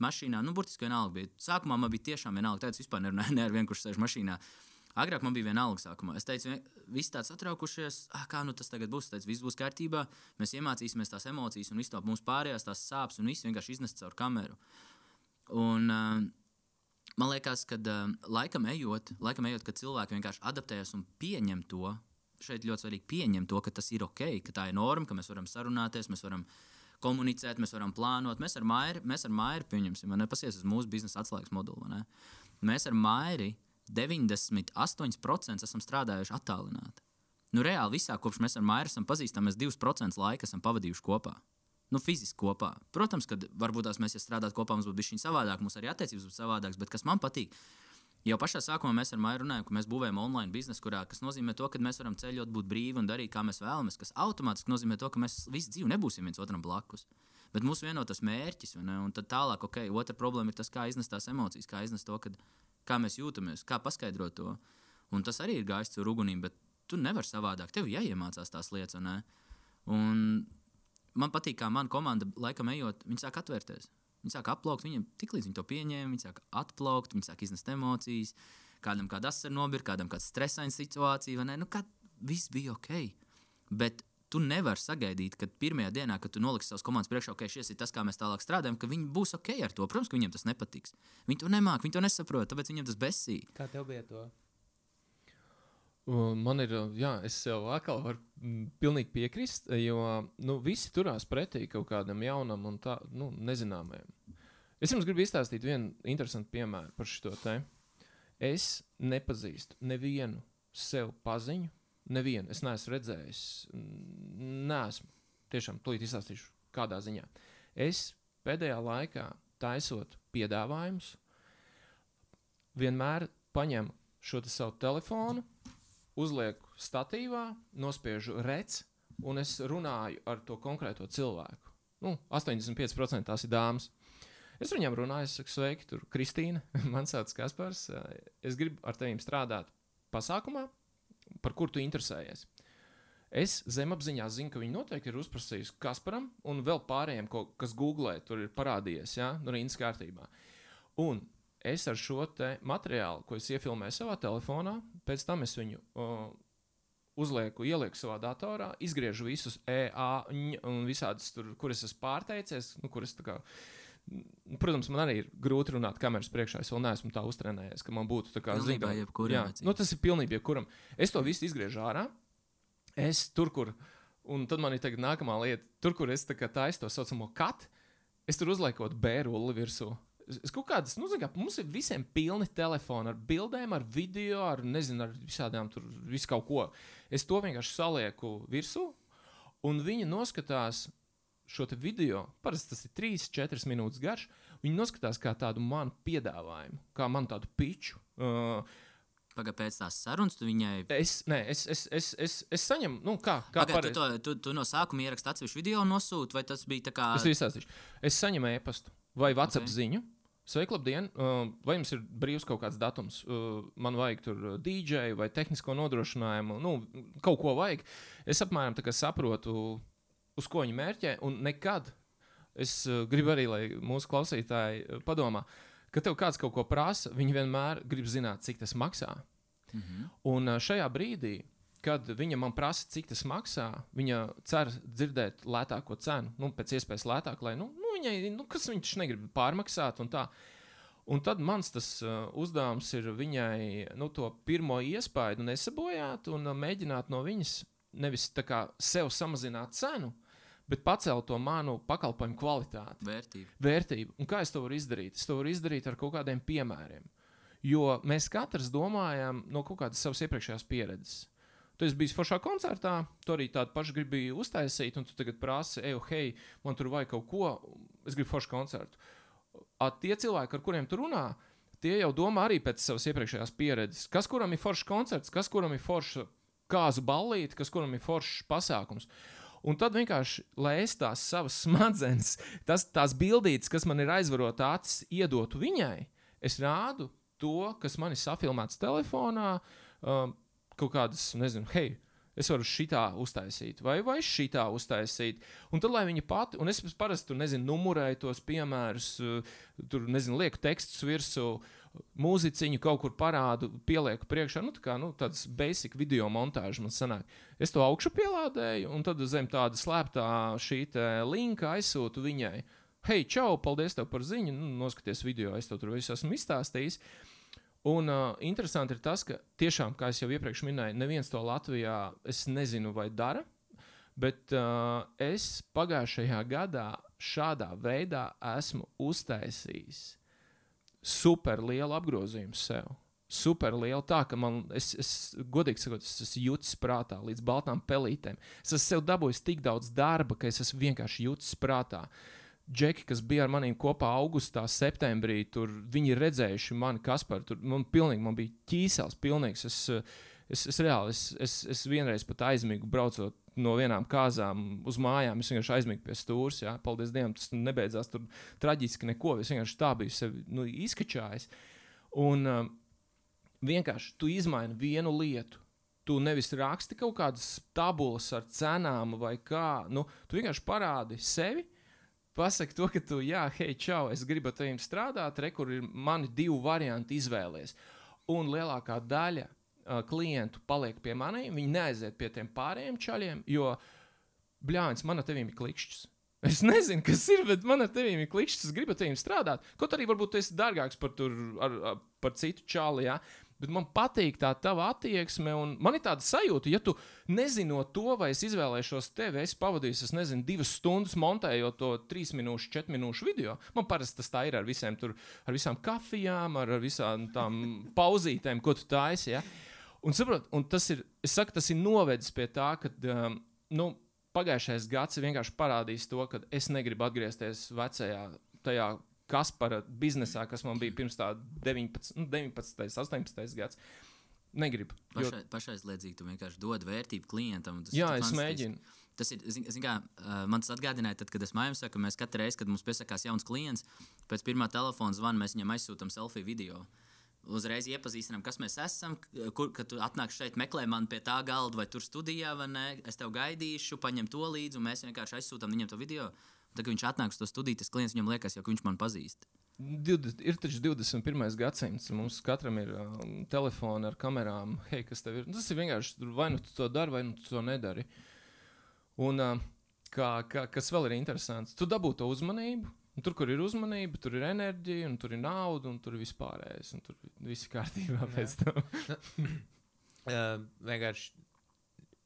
Mašīnā, nu, burtiski vienalga bija. Sākumā man bija tiešām vienalga, tāds vispār nerunāja *laughs* ne ar vienu, kurš sēž mašīnā. Agrāk man bija viena alga sākumā. Es teicu, visi tāds satraukušies, ah, kā nu tas tagad būs. Es teicu, viss būs kārtībā, mēs iemācīsimies tās emocijas un visu to mums pārējās tās sāpes un viss vienkārši iznest caur kameru. Un, uh, man liekas, ka uh, laikam ejot, laikam ejot, kad cilvēki vienkārši adaptējas un pieņem to. Šeit ļoti svarīgi pieņemt to, ka tas ir ok, ka tā ir norma, ka mēs varam sarunāties, mēs varam komunicēt, mēs varam plānot. Mēs ar Maiju, mēs ar Maiju pieņemsim, nepasies uz mūsu biznesa atslēgas moduli. Mēs ar Maiju 98% esam strādājuši attālināti. Nu, reāli visā, kopš mēs ar Maiju esam pazīstami, mēs 2% laika esam pavadījuši kopā. Nu, fiziski kopā. Protams, ka varbūt tās mēs, ja strādājam kopā, mums būtu bijis savādāk, mums arī attiecības būtu savādākas, bet kas man patīk, jau pašā sākumā mēs ar Maiju runājām, ka mēs būvējam online biznesu, kurā tas nozīmē to, ka mēs varam ceļot, būt brīvi un darīt, kā mēs vēlamies, kas automātiski nozīmē to, ka mēs visu dzīvi nebūsim viens otram blakus. Bet mūsu vienotas mērķis, un tad tālāk, ok, otra problēma ir tas, kā iznest tās emocijas, kā iznest to, ka kā mēs jūtamies, kā paskaidrot to. Un tas arī ir gājis caur ugunīm, bet tu nevari savādāk. Tev jāiemācās tās lietas. Un, un man patīk, kā mana komanda laikam ejot, viņi sāk atvērties. Viņi sāk aplaukt, viņiem tiklīdz viņi to pieņēma, viņi sāk atplaukt, viņi sāk iznest emocijas. Kādam kāda asara nobira, kādam kāda stresaina situācija, nu, kad viss bija ok. Bet tu nevari sagaidīt, ka pirmajā dienā, kad tu noliksi savas komandas priekšā, ok, šis ir tas, kā mēs tālāk strādājam, ka viņi būs ok ar to. Protams, ka viņiem tas nepatiks. Viņi to nemāk, viņi to nesaprot, tāpēc viņiem tas besī. Kā tev bija to? Man ir, jā, es sev atkal varu mm, pilnīgi piekrist, jo nu, visi turās pretī kaut kādam jaunam un tā, nu, nezināmajam. Es jums gribu izstāstīt vienu interesantu piemēru par šo te. Es nepazīstu nevienu sev paziņu, Nevienu es neesmu redzējis. Nesmu. Tiešām, tūlīt izstāstīšu, kādā ziņā. Es pēdējā laikā taisot piedāvājumus, vienmēr paņemu šo te savu telefonu, uzlieku statīvā, nospiežu reci, un es runāju ar to konkrēto cilvēku. Nu, 85% tās ir dāmas. Es viņam runāju, es saku, sveiki, tur Kristīna, *laughs* man sauc Kaspars. Es gribu ar tevi strādāt pasākumā, par kur tu interesējies. Es zemapziņā zinu, ka viņi noteikti ir uzprasījuši Kasparam un vēl pārējiem, ko, kas googlē, tur ir parādījies, ja, nu, rindas kārtībā. Un es ar šo materiālu, ko es iefilmēju savā telefonā, pēc tam es viņu uh, uzlieku, ielieku savā datorā, izgriežu visus EA un visādas, tur, kuras esmu pārteicies, nu, kuras tā kā. nu, Protams, man arī ir grūti runāt kameras priekšā. Es vēl neesmu tā uztrenējies, ka man būtu tā kā Jā, vajadzīgs. nu, tas ir pilnībā jebkuram. Es to visu izgriežu ārā. Es tur, kur. Un tad man ir tagad nākamā lieta, tur, kur es tā taisu to saucamo katu, es tur uzlieku bērnu virsū. Es kaut kādas, nu, zini kā, mums ir visiem pilni telefoni ar bildēm, ar video, ar, nezinu, ar visādām tur, visu kaut ko. Es to vienkārši salieku virsū, un viņi noskatās šo video. Parasti tas ir 3, 4 minūtes garš. Viņi noskatās kā tādu manu piedāvājumu, kā man tādu piču. Uh, Pagaidām pēc tās sarunas, tu viņai. es, nē, es, es, es, es, es saņemu, nu, kā, kā Pagaid, tu, to, tu, tu no sākuma ieraksti atsevišķu video un nosūti, vai tas bija tā kā. Es to izstāstīšu. Es saņemu e-pastu vai WhatsApp Ok. okay. ziņu. Sveiki, labdien! Uh, vai jums ir brīvs kaut kāds datums? Uh, man vajag tur uh, DJ vai tehnisko nodrošinājumu, nu, kaut ko vajag. Es apmēram tā kā saprotu, uz ko viņi mērķē, un nekad es uh, gribu arī, lai mūsu klausītāji uh, padomā, ka tev kāds kaut ko prasa, viņi vienmēr grib zināt, cik tas maksā. Mhm. Un ā, šajā brīdī, kad viņa man prasa, cik tas maksā, viņa cer dzirdēt lētāko cenu, nu, pēc iespējas lētāk, lai, nu, nu viņai, nu, kas viņš negrib pārmaksāt un tā. Un tad mans tas uh, uzdevums ir viņai nu, to pirmo iespaidu nesabojāt un uh, mēģināt no viņas nevis tā kā sev samazināt cenu, bet pacelt to manu pakalpojumu kvalitāti Vērtība. vērtību. Un kā es to varu izdarīt? Es to varu izdarīt ar kaut kādiem piemēriem. Jo mēs katrs domājam no kaut kādas savas iepriekšējās pieredzes. Tu esi bijis foršā koncertā, tu arī tādu pašu gribi uztaisīt, un tu tagad prasi, ej, hei, man tur vajag kaut ko, es gribu foršu koncertu. A, tie cilvēki, ar kuriem tu runā, tie jau domā arī pēc savas iepriekšējās pieredzes. Kas kuram ir foršs koncerts, kas kuram ir forša kāzu ballīte, kas kuram ir foršs pasākums. Un tad vienkārši, lai es tās savas *laughs* smadzenes, tas, tās bildītas, kas man ir aizvarota acis, iedotu viņai, es rādu to, kas man ir safilmēts telefonā, um, kaut kādas, nezinu, hei, es varu šitā uztaisīt, vai, vai šitā uztaisīt. Un tad, lai viņa pati, un es parasti tur, nezinu, numurēju tos piemērus, uh, tur, nezinu, lieku tekstus virsū, mūziķiņu kaut kur parādu, pielieku priekšā, nu, tā kā nu, tādas basic video montāžas man sanāk. Es to augšu pielādēju, un tad zem tāda slēptā šī linka aizsūtu viņai. Hei, čau, paldies tev par ziņu, nu, noskaties video, es tev tur visu esmu izstāstījis. Un uh, interesanti ir tas, ka tiešām, kā jau iepriekš minēju, neviens to Latvijā nezinu, vai dara. Bet uh, es pagājušajā gadā šādā veidā esmu uztaisījis super lielu apgrozījumu sev. Super liela, tā ka man, es, es godīgi sakot, es esmu jutis prātā līdz baltām pelītēm. Es esmu sev dabūjis tik daudz darba, ka es esmu vienkārši jutis prātā. Džeki, kas bija ar maniem kopā augustā, septembrī, tur viņi redzējuši mani, kas par to man, pilnīgi, man bija ķīsels, pilnīgs. Es, es, es reāli, es, es, es vienreiz pat aizmigu braucot no vienām kāzām uz mājām. Es vienkārši aizmigu pie stūres, jā, paldies Dievam, tas nebeidzās tur traģiski neko. Es vienkārši tā biju sevi nu, izkačājis. Un um, vienkārši tu izmaini vienu lietu. Tu nevis raksti kaut kādas tabulas ar cenām vai kā. Nu, tu vienkārši parādi sevi, pasaki to, ka tu, jā, hei, čau, es gribu ar tevi strādāt, re, kur ir mani divi varianti izvēlēties. Un lielākā daļa klientu paliek pie maniem, viņi neaiziet pie tiem pārējiem čaļiem, jo, bļāvis, man ar teviem ir klikšķis. Es nezinu, kas ir, bet man ar teviem ir klikšķis, es gribu ar teviem strādāt. Kaut arī varbūt tu esi dārgāks par, tur, ar, ar, par citu čāli, jā. Bet man patīk tā tava attieksme, man ir tāda sajūta, ja tu nezinot to, vai es izvēlēšos tevi, es pavadīju, es nezinu, divas stundas montējot to trīs minūšu, četru minūšu video. Man parasti tas tā ir ar visiem tur, ar visām kafijām, ar, ar visām tām pauzītēm, ko tu taisi. Ja? Un, saprot, un tas ir, es saku, tas ir novedis pie tā, ka, um, nu, pagājušais gads vienkārši parādījis to, ka es negribu atgriezties vecajā tajā Kaspara biznesā, kas man bija pirms tā 19, nu, 19 18 gads. Negribu. Jo, Pašai, pašaizliedzīgi tu vienkārši dod vērtību klientam. tas jā, ir es mēģinu. Tas ir, zin, zin kā, uh, man tas atgādināja, tad, kad es mājās saku, mēs katru reizi, kad mums piesakās jauns klients, pēc pirmā telefona zvana mēs viņam aizsūtām selfiju video. Uzreiz iepazīstinām, kas mēs esam, kur kad tu atnāc šeit, meklē mani pie tā galda, vai tur studijā, vai nē. Es tev gaidīšu, paņem to līdzi, un mēs vienkārši aizsūtām viņam to video. Tad, kad viņš atnāk uz to studiju, tas klients viņam liekas, jau viņš man pazīst. 20, ir taču 21. gadsimts, un mums katram ir um, telefoni ar kamerām. Hei, kas tev ir? Nu, Tas ir vienkārši vai nu tu to dari, vai nu tu to nedari. Un uh, kā, kā, kas vēl ir interesants, tu dabū to uzmanību. Un tur, kur ir uzmanība, tur ir enerģija, un tur ir nauda, un tur ir vispārējais. Tur viss ir kārtībā pēc tam. *clears throat* Uh, vienkārši.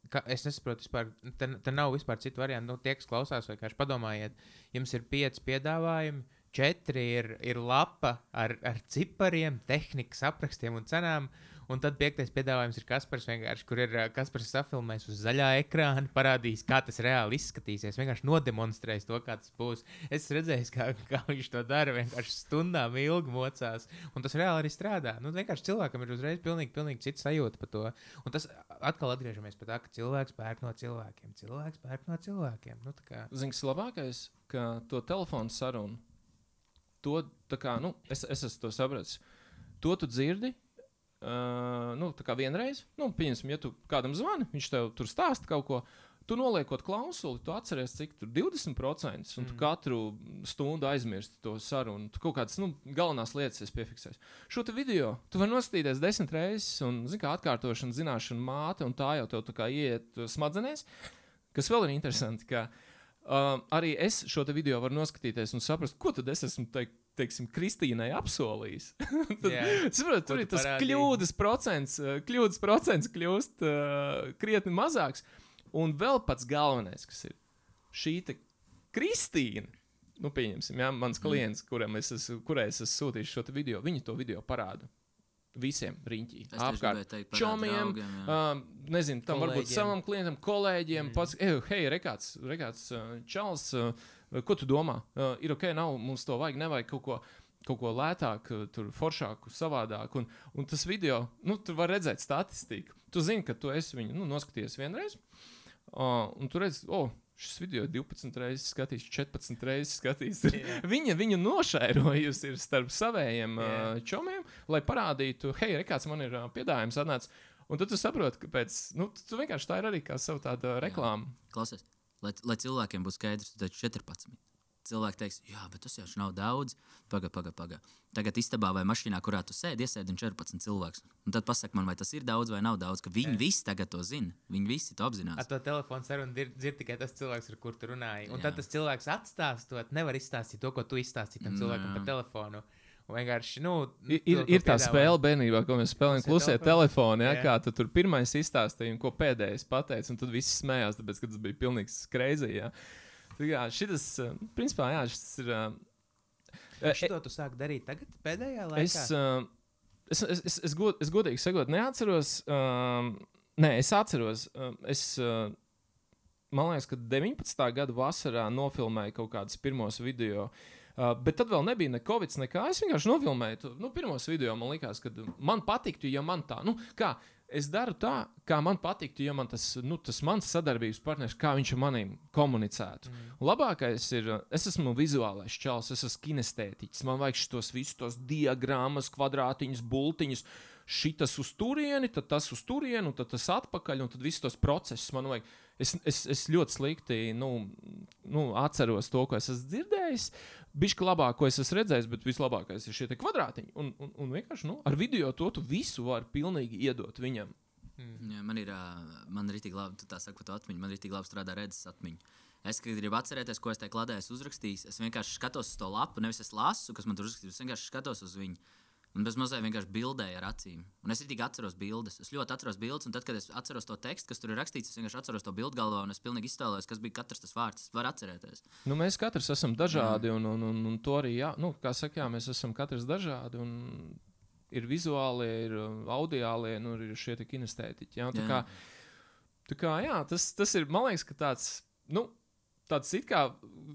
Ka, es nesaprotu, vispār, te, te nav vispār citu variantu. Nu, tie, kas klausās, vienkārši padomājiet, jums ir pieci piedāvājumi, četri ir, ir lapa ar, ar cipariem, tehnikas aprakstiem un cenām. Un tad piektais piedāvājums ir Kaspars, kur ir uh, Kaspars safilmējis uz zaļā ekrāna, parādījis, kā tas reāli izskatīsies. Vienkārši nodemonstrējis to, kā tas būs. Es redzēju, kā, kā viņš to dara. Vienkārši stundām ilgi mocās. Un tas reāli arī strādā. Nu, vienkārši cilvēkam ir uzreiz pilnīgi, pilnīgi cits sajūta par to. Un tas atkal atgriežamies pie tā, ka cilvēks pērk no cilvēkiem. Cilvēks pērk no cilvēkiem. Nu, kā- Zini, kas labākais, ka to telefonu sarunu, to kā, nu, es, es esmu sapratis. To tu dzirdi. Uh, nu, tā kā vienreiz, nu, pieņemsim, ja tu kādam zvani, viņš tev tur stāsta kaut ko. Tu noliekot klausuli, tu atceries, cik tur 20%, un tu katru stundu aizmirsti to sarunu. Tu kaut kādas nu, galvenās lietas esi piefiksējis. Šo video tu vari noskatīties desmit reizes, un, zini, kā atkārtošana, zināšana māte, un tā jau tev tā kā iet smadzenēs. Kas vēl ir interesanti, ka uh, arī es šo video varu noskatīties un saprast, ko tad es esmu teikt. Teiksim, Kristīnai apsolījis. *laughs* Tad, Jā. saprot, tur tu ir tas parādīji? kļūdas procents, uh, kļūdas procents kļūst uh, krietni mazāks. Un vēl pats galvenais, kas ir šī Kristīna. Nu, pieņemsim, jā, mans klients, kuram es esmu, kurai es esmu sūtījis šo video, viņi to video parāda visiem riņķī. Apkārt čomiem, draugiem, uh, nezinu, tam varbūt Kolēģiem. savam klientam, kolēģiem, mm. pats, hei, rekāts, rekāts uh, Čāls, uh, ko tu domā? Uh, ir ok, nav, mums to vajag, nevajag kaut ko. Kaut ko lētāku, tur foršāku, savādāku. Un, un tas video, nu, tur var redzēt statistiku. Tu zini, ka tu esi viņu nu, noskatījies vienreiz. Uh, un tu redzi, oh, šis video ir 12 reizes skatīts, 14 reizes skatīts. Jā. *laughs* Viņa viņu nošērojusi ir starp saviem Jā. uh, čomiem, lai parādītu, hei, re, kāds man ir uh, piedāvājums atnācis. Un tad tu saproti, ka pēc, nu, tu vienkārši tā ir arī kā sava tāda reklāma. Klausies, lai, lai cilvēkiem būtu skaidrs, teici 14. Cilvēki teiks, jā, bet tas jau nav daudz. Pagaidi, pagaidi, pagaidi. Tagad istabā vai mašīnā, kurā tu sēdi, iesēdi 14 cilvēkus. Un tad pasak man, vai tas ir daudz vai nav daudz, ka viņi Jā. visi tagad to zina. Viņi visi to Ar apzinās. to telefonu sarunu dzird, tikai tas cilvēks, ar kuru tu runāji. Un Jā. tad tas cilvēks atstāstot, nevar izstāstīt to, ko tu izstāstīji tam cilvēkam jā. pa telefonu. Vienkārši, nu, Ir, to- ir, to ir tā spēle bērnībā, ko mēs spēlējam, Klusie klusē telefoni. Ja, Jā. kā tu tur pirmais izstāstīji, un ko pēdējais pateicis, un tad viss smējās, tāpēc, ka tas bija pilnīgs kreizī. Ja. Kā Šitas, uh, principā, jā, šis ir. Uh, Šito tu sāki darīt tagad, pēdējā laikā? Es, uh, es, es, es, es, god, es godīgi sakot, neatceros. Um, nē, es atceros. Um, es, uh, man liekas, ka 19. gada vasarā nofilmēju kaut kādus pirmos video. Uh, bet tad vēl nebija ne Covid, nekā. Es vienkārši nofilmēju to nu, pirmos video. Man liekas, ka man patiktu, ja man tā, nu, kā es daru tā, kā man patiktu, ja man tas, nu, tas mans sadarbības partneris, kā viņš ar maniem komunicētu. Mm. Labākais ir, uh, es esmu vizuālais čels, es esmu kinestētiķis. Man vajag šos visus tos diagrammas, kvadrātiņus, bultiņus. Šitas uz turieni, tad tas uz turieni, tad tas atpakaļ, un tad visus tos procesus man vajag. Es, es, es ļoti slikti nu, nu, atceros to, ko es esmu dzirdējis. Bišķi labāk, ko es esmu redzējis, bet vislabākais ir šie kvadrātiņi. Un, un, un vienkārši nu, ar video to tu visu vari pilnīgi iedot viņam. Jā, man ir, man ir tik labi, tā to atmiņu. Man ir tik labi strādā redzes atmiņa. Es, gribu atcerēties, ko es tajā kladē esmu uzrakstījis, es vienkārši skatos uz to lapu, nevis es lasu, kas man tur uzrakstīts. Es vienkārši skatos uz viņu. Un bez mazliet vienkārši bildēju ar acīm. Un es tikai atceros bildes. Es ļoti atceros bildes, un tad, kad es atceros to tekstu, kas tur ir rakstīts, es vienkārši atceros to bildu galvā, un es pilnīgi iztēlojos, kas bija katrs tas vārds. Es varu atcerēties. Nu, mēs katrs esam dažādi, un, un, un, un to arī, jā, nu, kā saka, jā, mēs esam katrs dažādi. Un... Ir vizuālie, ir uh, audiālie, nu, ir šie kinestētiķi. Jā, tā Jā. kā, tā kā, jā, tas, tas ir, man liekas, ka tāds, nu, tāds it kā,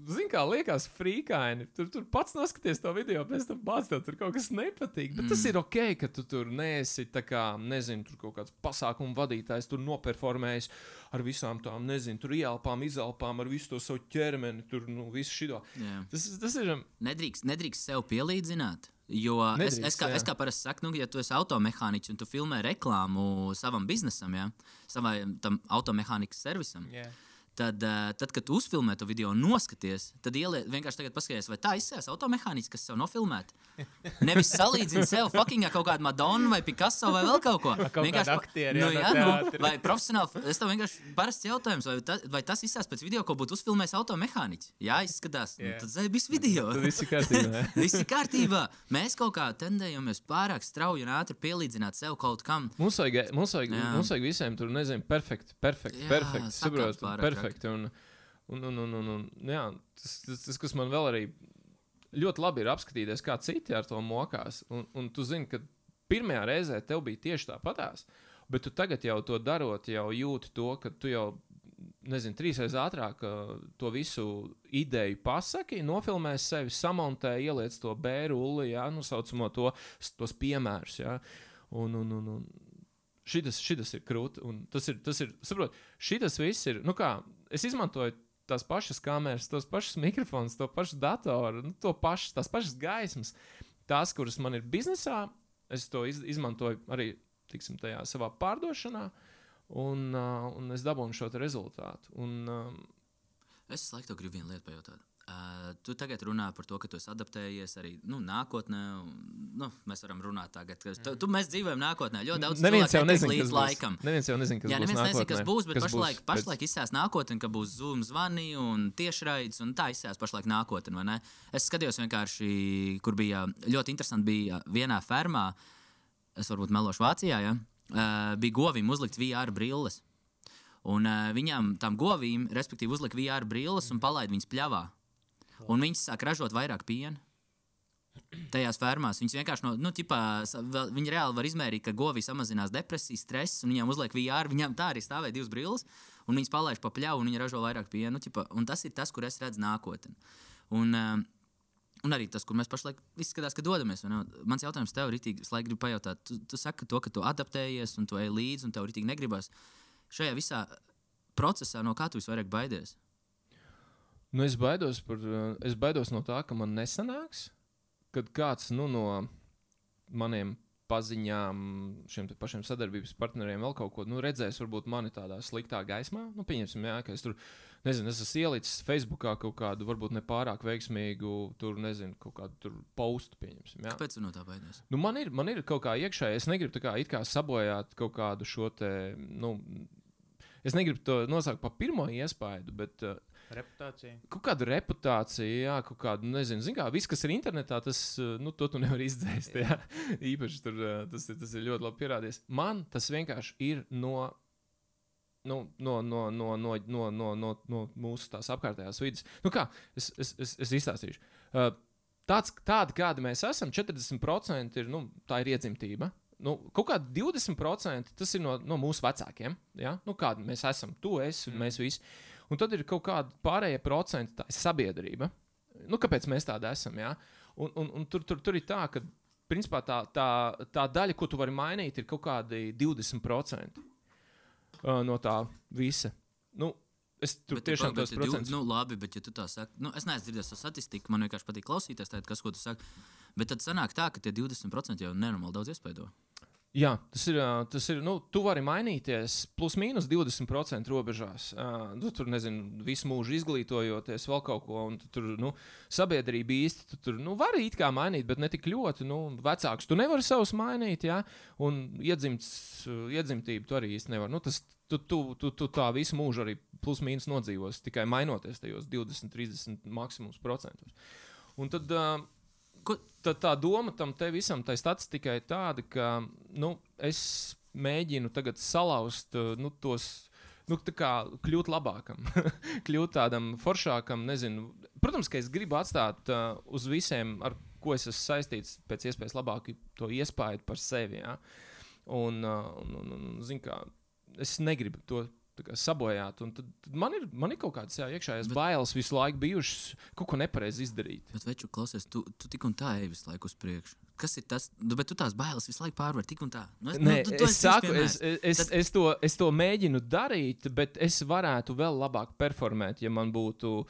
zin kā, liekas, frīkaini. Tur, tur pats noskaties to video, pēc tam pats tev tur kaut kas nepatīk. Bet mm. tas ir ok, ka tu tur neesi, tā kā, nezinu, tur kaut kāds pasākumu vadītājs, tur noperformējis ar visām tām, nezinu, tur ielpām, izelpām, ar visu to savu ķermeni, tur, nu, visu šito. Jā. Tas, tas ir. um, Nedrīkst, nedrīkst sev pielīdzināt. Jo nedrīkst, es, es, kā, jā. es kā parasti saku, nu, ja tu esi automehāniķis un tu filmē reklāmu savam biznesam, ja, savai tam automehānikas servisam, Jā. Tad, uh, tad, kad tu uzfilmē to video un noskaties, tad ieliec, vienkārši tagad paskaties, vai tā izsēs automehāniski, kas sev nofilmēta. Nevis salīdzini sev fucking kaut kādu Madonu vai Picasso vai vēl kaut ko. kaut kādu aktieri, nu, jā, nu, vai profesionāli. Es tev vienkārši parasts jautājums, vai, ta, vai tas izsēs pēc video, ko būtu uzfilmējis automehāniķis. Jā, izskatās. Jā. Nu, tad zēj, viss video. Tad viss ir kārtībā. *laughs* Viss ir kārtībā. Mēs kaut kā tendējamies pārāk strauji un ātri pielīdzināt sev kaut kam. Mums vajag, mums vajag, Jā. mums vajag visiem tur, nezinu, perfekti, perfekti, perfekti, sakāps saprot, pārāk perfekti. Un, un, un, un, un, un, jā, tas, tas, tas, kas man vēl arī ļoti labi ir apskatīties, kā citi ar to mokās. Un, un tu zini, ka pirmajā reizē tev bija tieši tāpatās, bet tu tagad jau to darot, jau jūti to, ka tu jau. Nezinu, trīs reizes ātrāk uh, to visu ideju pasaki, nofilmē sevi, samontē, ieliec to bērnu, jā, nu, saucamo to, tos piemērus. Jā, un, un, un, un šitas, šitas ir krūti. Tas ir, tas ir, saprot, šitas viss ir, nu kā, es izmantoju tās pašas kameras, tos pašus mikrofonus, to pašu datoru, nu, to pašu, tās pašas gaismas. Tās, kuras man ir biznesā, es to iz, izmantoju arī tiksim, tajā savā pārdošanā, un, uh, un es dabūnu šo rezultātu. Un, um, Es tev gribu vienu lietu pajautāt. Uh, tu tagad runā par to, ka tu esi adaptējies arī nu, nākotnē. Un, nu, mēs varam runāt tagad, ka tu, tu, mēs dzīvojam nākotnē. Ļoti daudz cilvēku netiek nezina, līdz būs. laikam. Neviens jau nezina, kas Jā, būs nezina, kas būs, bet kas pašlaik, pēc- pašlaik izsēs nākotnē, ka būs Zoom zvani un tiešraides, un tā izsēs pašlaik nākotnē? Es skatījos vienkārši, kur bija ļoti interesanti, bija vienā fermā, es varbūt melošu Vācijā, ja? uh, bija govīm uzlikt VR brilles. Un uh, viņām, tam govīm, respektīvi, uzlika VR brilles un palaida viņas pļavā. Un viņas sāk ražot vairāk piena. Tajās fermās viņas vienkārši no, nu, ķipā, viņi reāli var izmērīt, ka govī samazinās depresija, stress, un viņām uzliek VR. Viņām tā arī stāvēja divas brilles, un viņas palaiž pa pļauju, un viņi ražo vairāk piena. Nu, ķipā, un tas ir tas, kur es redzu nākotni. Un, uh, Un arī tas, kur mēs pašlaik izskatās, ka dodamies. Mans jautājums tev ir, es laikam gribu pajautāt, tu, tu saki to, ka tu adaptējies un tu ej līdzi, un tev arī negribas. Šajā visā procesā no kā tu visvairāk baidies? Nu, es, baidos par, uh, es baidos no tā, ka man nesanāks, kad kāds nu, no maniem paziņām, šiem pašiem sadarbības partneriem vēl kaut ko nu, redzēs, varbūt mani tādā sliktā gaismā. Nu, pieņemsim, jā, ka es tur nezinu, es esmu ielicis Facebookā kaut kādu, varbūt ne pārāk veiksmīgu, tur nezinu, kaut kādu tur postu. Kāpēc tu no tā baidies? Nu, man, ir, man ir kaut kā iekšēji, es negribu tā kā, kā sabojāt kaut kādu šo te. Nu, Es negribu to nosaukt par pirmo iespaidu, bet uh, Reputācija. kaut kāda reputācija, jā, kaut kāda, nezinu, zin kā, viss, kas ir internetā, tas, uh, nu, to tu nevari izdzēst. Jā. *laughs* Īpaši tur uh, tas, ir- tas ir ļoti labi pierādījies. Man tas vienkārši ir no. Nu, no, no, no, no, no, no, no, no mūsu tās apkārtējās vidas. Nu kā, es, es, es, es izstāstīšu. Uh, tāds, tādi, kādi mēs esam, 40% ir, nu, tā ir iedzimtība. Nu, kaut kādi 20% tas ir no, no mūsu vecākiem. Ja? Nu, kādi mēs esam, tu esi un mēs visi. Un tad ir kaut kāda tā ir sabiedrība. Nu, kāpēc mēs tādi esam? Ja? Un, un, un tur, tur, tur ir tā, ka principā, tā, tā, tā daļa, ko tu vari mainīt, ir kaut kādi 20% uh, no tā visa. Nu, es tur Bet tiešām div- procentus. Nu, labi, bet ja tu tā saki, nu, es neesmu dzirdējis to statistiku, man vienkārši patīk klausīties, tād, kas, ko tu saki. Bet tad sanāk tā, ka tie 20% jau nenormāli daudz iespējo. Jā, tas ir. Tas ir nu, tu vari mainīties plus mīnus 20% robežās. Tu tur, nezinu, visu mūžu izglītojoties, vēl kaut ko. un tu Tur nu, sabiedrība īsti tu tur nu, var it kā mainīt, bet ne tik ļoti. Nu, vecāks tu nevari savus mainīt, jā, un iedzimts, iedzimtību tu arī īsti nevari. Nu, tas, tu, tu, tu, tu tā visu mūžu arī plus mīnus nodzīvos, tikai mainoties tajos 20, 30 maksimums procentos. Un tad. Uh, Tad tā doma tam visam, tai statistikai ir tāda, ka nu, es mēģinu tagad salauzt uh, nu, tos, nu, tā kā kļūt labākam, *laughs* kļūt tādam foršākam. Nezinu. Protams, ka es gribu atstāt uh, uz visiem, ar ko es esmu saistīts, pēc iespējas labāku to iespēju par sevi. Ja? Un, uh, un, un, un zin kā, es negribu to. Sabojāt, un tad, tad man, ir, man ir kaut kādas jā, iekšējas Bet- bailes visu laiku bijušas, kaut ko nepareizi izdarīt. Bet, veču, klausies, tu, tu tik un tā ej visu laiku uz priekšu. Kas ir tas? Nu, bet tu tās bailes visu laiku pārvar tik un tā. Nu, es, Nē, nu, tu, tu es, saku, es, es, Tad- es, to, es to mēģinu darīt, bet es varētu vēl labāk performēt, ja man būtu.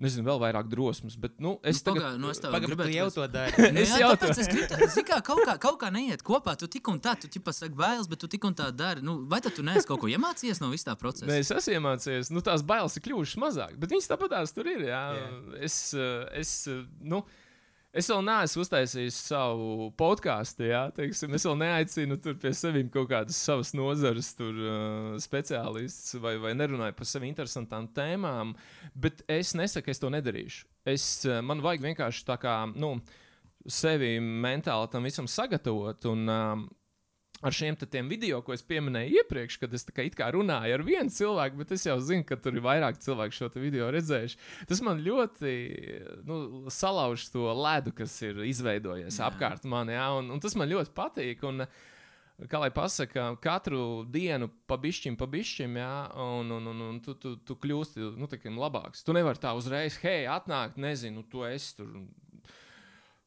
Nezinu, vēl vairāk drosmes. Bet, nu, es Nu, tagad, pagā- nu, es tev tu gribētu jau to dari. Nu, *laughs* Es jā, jau teikt, zini, kā kaut kā, kaut kā neiet kopā. Tu tik un tā, tu tikai saki bailes, bet tu tik un tā dari. Nu, vai tad tu neesi kaut ko iemācījies no visā tā procesa? Nē, es esmu iemācījies, nu, tās bailes ir kļuvušas mazāk, bet viņas tāpat tās tur ir. Jā. Jā. Es, eh, es, eh, nu, es vēl neesmu uztaisījis savu podkāstu. Es vēl neaicinu tur pie sevis kaut kādas savas nozares tur, uh, speciālistus vai, vai nerunāju par sevi interesantām tēmām, bet es nesaku, es to nedarīšu. Es, eh, man vajag vienkārši tā kā. Nu, Sevi mentāli tam visam sagatavot. Un, um, ar šiem video, ko es pieminēju iepriekš, kad es kā, kā runāju ar vienu cilvēku, bet es jau zinu, ka tur ir vairāk cilvēku šo video redzējuši. Tas man ļoti nu, salauž to ledu, kas ir izveidojies Jā. apkārt man, jā, un, un tas man ļoti patīk. Un, Kā lai pasakā, katru dienu pa bišķiņam, pa bišķiņam, jā, un, un, un, un tu, tu, tu kļūsti nu, labāks. Tu nevari tā uzreiz, hei, atnākt, nezinu, tu esi tur.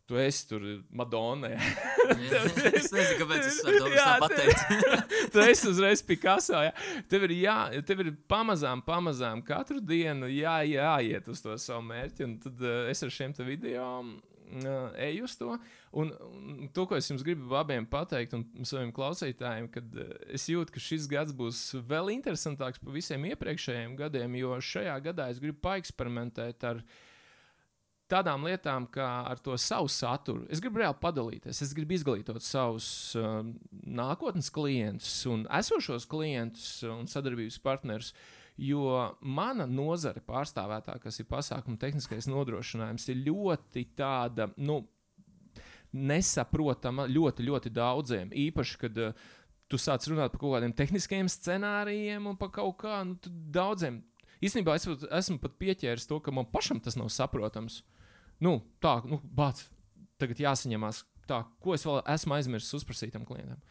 Tu esi tur Madonna. jā. *laughs* Jā, es nezinu, kāpēc es to Jā, pateikt. *laughs* tu esi uzreiz Picasso. Ja? Tev, ir jā, tev ir pamazām, pamazām katru dienu jā, jāiet uz to savu mērķi. Un tad uh, es ar šiem video uh, eju uz to. Un, un to, ko es jums gribu abiem pateikt, un saviem klausītājiem, kad uh, es jūtu, ka šis gads būs vēl interesantāks par visiem iepriekšējiem gadiem, jo šajā gadā es gribu paeksperimentēt ar tādām lietām, kā ar to savu saturu. Es gribu reāli padalīties, es gribu izglītot savus uh, nākotnes klientus un esošos klientus un sadarbības partnerus. Jo mana nozare pārstāvētā, kas ir pasākuma tehniskais nodrošinājums, ir ļoti tāda, nu, nesaprotama ļoti, ļoti daudziem. Īpaši, kad uh, tu sāc runāt par kaut kādiem tehniskiem scenārijiem un par kaut kā nu, daudziem. Īstenībā es pat, esmu pat pieķēries to, ka man pašam tas nav saprotams. Nu, tā, nu, bāc, tagad jāsaņemās tā, ko es vēl esmu aizmirsis uzprasīt tam klientam.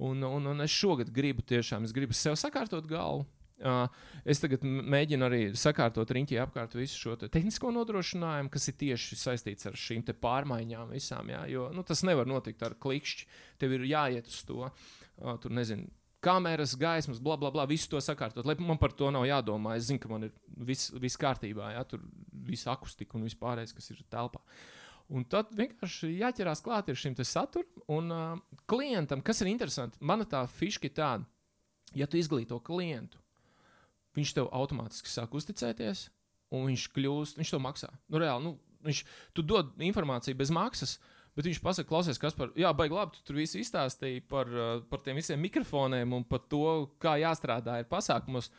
Un, un, un es šogad gribu tiešām, es gribu sev sakārtot galvu. Uh, es tagad mēģinu arī sakārtot riņķī apkārt visu šo te tehnisko nodrošinājumu, kas ir tieši saistīts ar šīm pārmaiņām visām. Jā, jo nu, tas nevar notikt ar klikšķi. Tev ir jāiet uz to. Uh, tur nezinu, kameras, gaismas, bla, bla, bla. Visu to sakārtot. Lai man par to nav jādomā. Es zinu, ka man ir viss vis kārtībā, jā, tur viss akustika un viss pārējais, kas ir telpā. Un tad vienkārši jāķerās klāt ar šim saturam. Un uh, klientam, kas ir interesanti, mana tā fiška ir tāda, ja tu izglīto klientu, viņš tev automātiski sāk uzticēties, un viņš kļūst, viņš to maksā. Nu, reāli, nu, viņš, tu dod informāciju bez maksas. Bet viņš pasakā, klausies, kas par, jā, baigi labi, tu tur visu izstāstīji par, uh, par tiem visiem mikrofoniem un par to, kā jāstrādā ir pasākumos.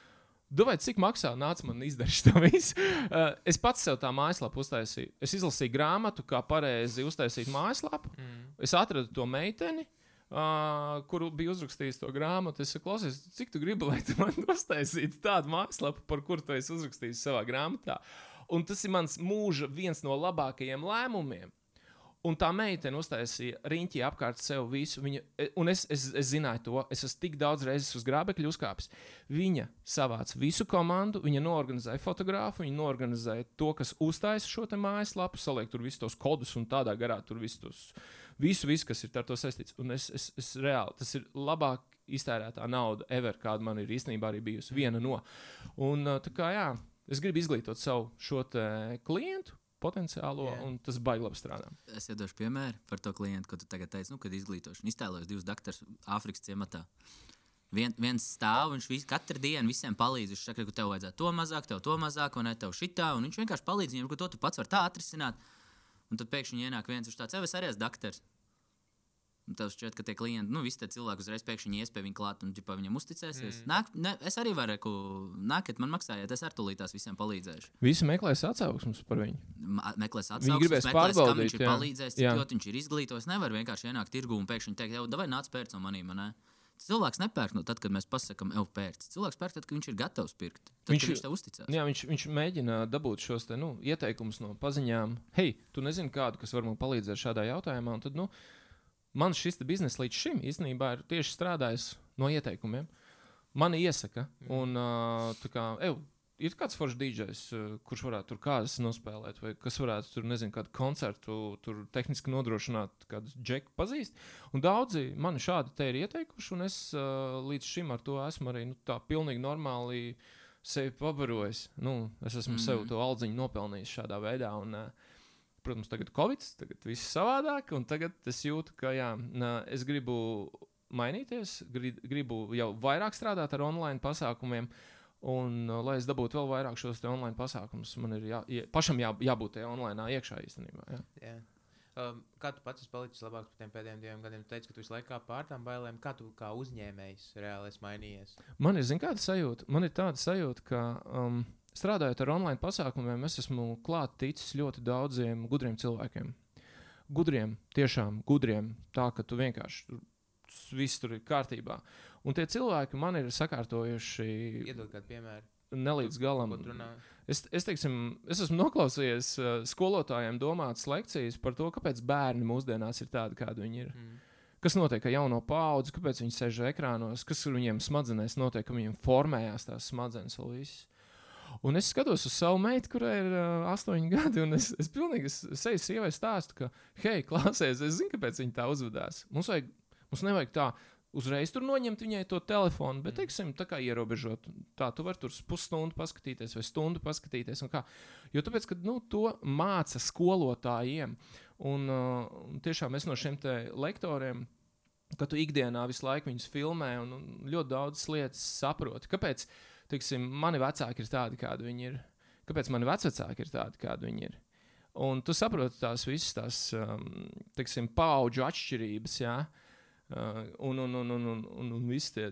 Duvai, cik maksā? Nāc, man izdarīt to visu. Uh, *laughs* es pats sev tā mājaslapu uztaisīju. Es izlasīju grāmatu, kā pareizi uztaisīt mājaslapu. Mm. Es atradu to meiteni, uh, kuru bija uzrakstījis to grāmatu. Es saku, klausies, cik tu gribi, *laughs* lai tu man uztaisītu tādu mājaslapu, par kuru tu esi uzrakstījis savā grāmatā. Un tas ir mans mūža viens no labākajiem lēmumiem. Un tā meitene uztaisīja riņķī apkārt sev visu. Viņa, e, un es, es, es zināju to, es esmu tik daudz reizes uz grābekļa uzkāpis. Viņa savāca visu komandu, viņa norganizēja fotografu, viņa norganizēja to, kas uztaisa šo mājaslapu, saliek tur visus tos kodus un tādā garā tur visus tos, visu, visu, kas ir ar to saistīts. Un es, es, es reāli, tas ir labāk iztērētā nauda, ever, kāda man ir īstenībā arī bijusi viena no. Un tā kā jā, es gribu izglītot savu šo klientu. Potenciālo, Jā. yeah. un tas baigi labi strādā. Es iedošu piemēru par to klientu, ko tu tagad teici, nu, kad izglītošana. Iztēlojos divus doktorus Āfrikas ciematā. Vien, viens stāv, viņš vis, katru dienu visiem palīdz. Viņš saka, ka tev vajadzētu to mazāk, tev to mazāk, un ne tev šitā. Un viņš vienkārši palīdz viņam, ka to tu pats vari tā atrisināt. Un tad pēkšņi ienāk viens, kurš tāds - es arī esmu doktors. Tev šķiet, ka tie klienti, nu, visi tie cilvēki uzreiz pēkšņi iespēja viņu klāt un ģipā, viņam uzticēsies. Mm. Nāk, ne, es arī varu, ku, nākat, man maksājiet, es ar tūlītās visiem palīdzēšu. Visi meklēs atsauksmes par viņu. Meklēs Viņi atsauksmes, gribēs meklēs, pārbaudīt, viņš ir jā. palīdzējis, cik viņš ir izglītojis. Nevar vienkārši ienākt tirgu un pēkšņi teikt, jau, vai nāc pērc no maniem. Ne? Cilvēks nepērk no tad, kad mēs pasakām, ej, pērc. Cilvēks pērk tad, kad viņš ir gatavs pirkt. Tad, Viņš- viņš, tev uzticās. Jā, viņš, viņš mēģina dabūt šos te, nu, ieteikumus no paziņām. Hei, tu nezini kādu, kas var man palīdzēt šādā jautājumā. Un Tad, nu, man šis bizness līdz šim īstenībā ir tieši strādājis no ieteikumiem. Mani iesaka, un uh, tā kā, ej, ir kāds foršs uh, kurš varētu tur kādas nospēlēt, vai kas varētu tur, nezinu, kādu koncertu, tur tehniski nodrošināt, kādu džeku pazīst. Un daudzi mani šādi te ir ieteikuši, un es uh, līdz šim ar to esmu arī nu, tā pilnīgi normāli sevi pabarojis. Nu, es esmu mm -hmm. sev Mhm. to aldziņu nopelnījis šādā veidā. Un, uh, protams, tagad Covid, tagad viss ir savādāk. Un tagad es jūtu, ka jā, es gribu mainīties, gri, gribu jau vairāk strādāt ar online pasākumiem. Un, uh, lai es dabūtu vēl vairāk šos online pasākumus, man ir jā, jā, pašam jā, jābūt tajā online iekšā īstenībā. Jā. Jā. Um, kā tu pats esi palicis labāks par tiem pēdējiem diviem gadiem? Tu teici, ka tu visu laiku pār tām bailēm. Kā tu kā uzņēmējs reāli esi mainījies? Man ir, zin, kāda sajūta? Man ir tāda sajūta, ka um, strādājot ar online pasākumiem, es esmu klāt ticis ļoti daudziem gudriem cilvēkiem. Gudriem, tiešām gudriem, tā ka tu vienkārši tur viss tur ir kārtībā. Un tie cilvēki man ir sakārtojuši Iedod kādu piemēru. nelīdz galam. Es, es, teiksim, es esmu noklausījies uh, skolotājiem domātas lekcijas par to, kāpēc bērni mūsdienās ir tādi, kādi viņi ir. Mm. Kas notiek ar jauno paudzi, kāpēc viņi sēž ekrānos, kas ar viņiem smadzenēs notiek, ka viņiem formējās tās smadzenes vēl viss. Un es skatos uz savu meitu, kurai ir uh, astoņi gadi, un es, es pilnīgi seju sievai stāstu, ka, hei, klāsies, es zinu, kāpēc viņa tā uzvedās. Mums, vajag, mums nevajag tā uzreiz tur noņemt viņai to telefonu, bet, teiksim, tā kā ierobežot. Tā, tu vari tur pusstundu paskatīties vai stundu paskatīties. Jo tāpēc, ka nu, to māca skolotājiem. Un, uh, tiešām es no šiem lektoriem, ka tu ikdienā visu laiku viņus filmē un, un ļoti daudz lietas saproti. Kāpēc teiksim, mani vecāki ir tādi, kādi viņi ir? Kāpēc mani vecāki ir tādi, kādi viņi ir? Un tu saproti tās visas tās um, paudžu atšķirības, jā, uh, un, un, un, un, un, un, un visi tie,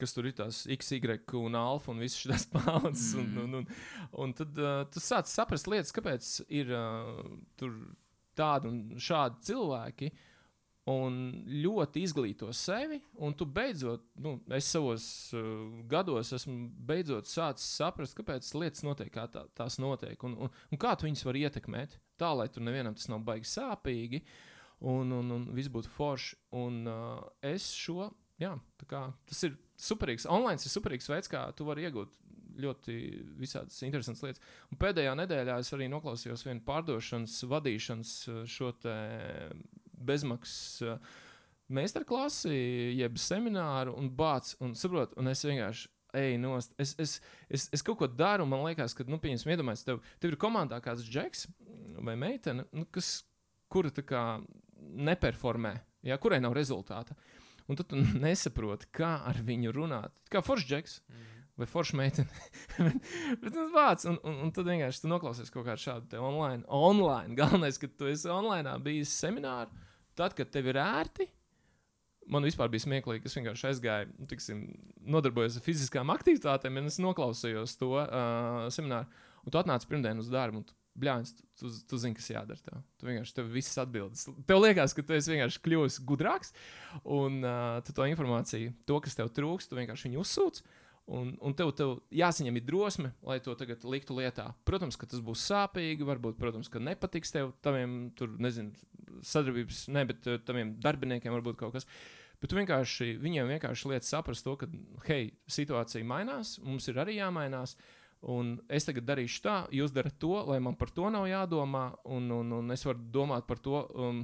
kas tur ir tās X, Y un alfa un visas šīs paudzes. Un, un, un, un tad uh, tu sāc saprast lietas, kāpēc ir uh, tur tādi un šādi cilvēki. Un ļoti izglīto sevi, tu beidzot, nu, es savos uh, gados esmu beidzot sācis saprast, kāpēc lietas notiek, kā tā, tās notiek, un, un, un kā tu viņus vari ietekmēt. Tā, lai tur nevienam tas nav baigi sāpīgi, un, un, un viss būtu forši. Un uh, es šo, jā, kā tas ir superīgs. Online ir superīgs veids, kā tu vari iegūt ļoti visādas interesantas lietas. Un pēdējā nedēļā es arī noklausījos vienu pārdošanas, vadīšanas uh, šo bezmaksas uh, meistarklasi, jeb semināru, un bācis, un saprot, un es vienkārši. Ej, nost. Es, es, es, es kaut ko daru, man liekas, ka, nu, pieņemsim, iedomājieties, tev, tev ir komandā kāds džeks vai meitene, nu, kas, kura tā kā neperformē, ja, kurai nav rezultāta. Un tad tu *laughs* nesaproti, kā ar viņu runāt. Kā foršs džeks Mm. Vai forša meitene. *laughs* bet tas vārds, un, un, un tad vienkārši tu noklausies kaut kādu šādu online. online. *laughs* Galvenais, ka tu esi online bijis semināru, tad, kad tev ir ērti. Man vispār bija smieklīgi, ka es vienkārši aizgāju, nu, tiksim, nodarbojos ar fiziskām aktivitātēm, un es noklausījos to uh, semināru. Un tu atnāc pirmdien uz darbu, un tu, bļāns, tu, tu, tu zini, kas jādara. Tev. Tu vienkārši tev viss atbildes. Tev liekas, ka tu esi vienkārši kļuvis gudrāks, un uh, tu to informāciju, to, kas tev trūkst, tu vienkārši viņu uzsūc. Un, un tev, tev jāsaņem drosme, lai to tagad liktu lietā. Protams, ka tas būs sāpīgi, varbūt, protams, ka nepatiks tev, taviem, tur, nezinu, sadarbības, ne, bet uh, taviem darbiniekiem varbūt kaut kas. Bet vienkārši, viņiem vienkārši liek saprast to, ka, hei, situācija mainās, mums ir arī jāmainās. Un es tagad darīšu tā, jūs darat to, lai man par to nav jādomā, un, un, un es varu domāt par to, um,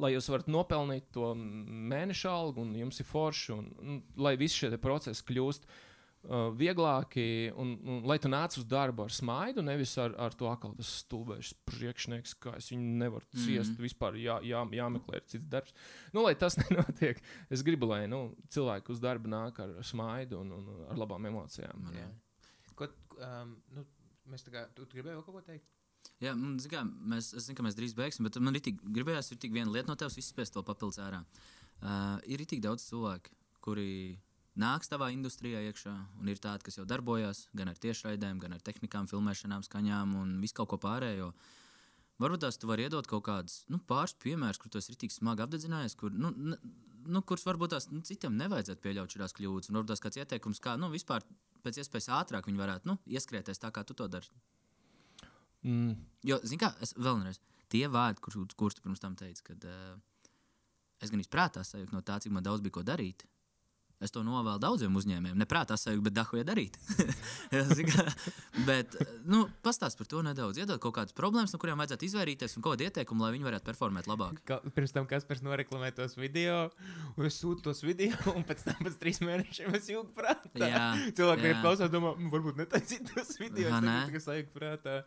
lai jūs varat nopelnīt to mēneša algu, un jums ir forši, un, un lai visi šie procesi kļūst uh, vieglāki, un, un lai tu nāc uz darbu ar smaidu, nevis ar, ar to atkal tas stulbais priekšnieks, kā es viņu nevaru ciest, mm Mhm. -hmm. vispār jā, jā, jāmeklē cits darbs. Nu, lai tas *laughs* nenotiek, es gribu, lai nu, cilvēki uz darbu nāk ar smaidu un, un ar labām emocijām. Man. Ko, um, nu, mēs tā kā, tu gribēji vēl kaut ko teikt? Jā, man, zin kā, mēs, es zinu, ka mēs drīz beigsim, bet man ir tik, gribējās ir tik viena lieta no tevis izspiest to papildus ārā. Uh, ir tik daudz cilvēku, kuri nāks tavā industrijā iekšā, un ir tādi, kas jau darbojas gan ar tiešraidēm, gan ar tehnikām, filmēšanām, skaņām un visu kaut ko pārējo. Varbūt tās tu vari iedot kaut kādus nu, pāris piemērus, kur tu esi tik smagi apdedzinājies, kur, nu, ne, nu, kurus varbūt tās nu, citiem nevajadzētu pieļaut šādas kļūdas. Un varbūt tās kāds ieteikums, kā nu, vispār pēc iespējas ātrāk viņi varētu nu, ieskrieties tā, kā tu to dari. Mm. Jo, zini, kā es vēlreiz, tie vārdi, kurus kur tu pirms tam teici, kad uh, es gan izprātā sajūtu no tā, cik man daudz bija ko darīt, Es to novēlu daudziem uzņēmējiem. Neprāt, asēju, bet dahoja darīt. *laughs* Bet, nu, pastāst par to nedaudz. Iedod kaut kādas problēmas, no kurām vajadzētu izvairīties, un kādu ieteikumu, lai viņi varētu performēt labāk. Ka, pirms tam Kaspars noreklamē tos video, un es sūtu tos video, *laughs* un pēc tam pēc trīs mēnešiem es jūtu prātā. Jā, Cilvēki ir klausās, domā, "Mm, varbūt netaisīt tos video, nē. kas sajūta prātā.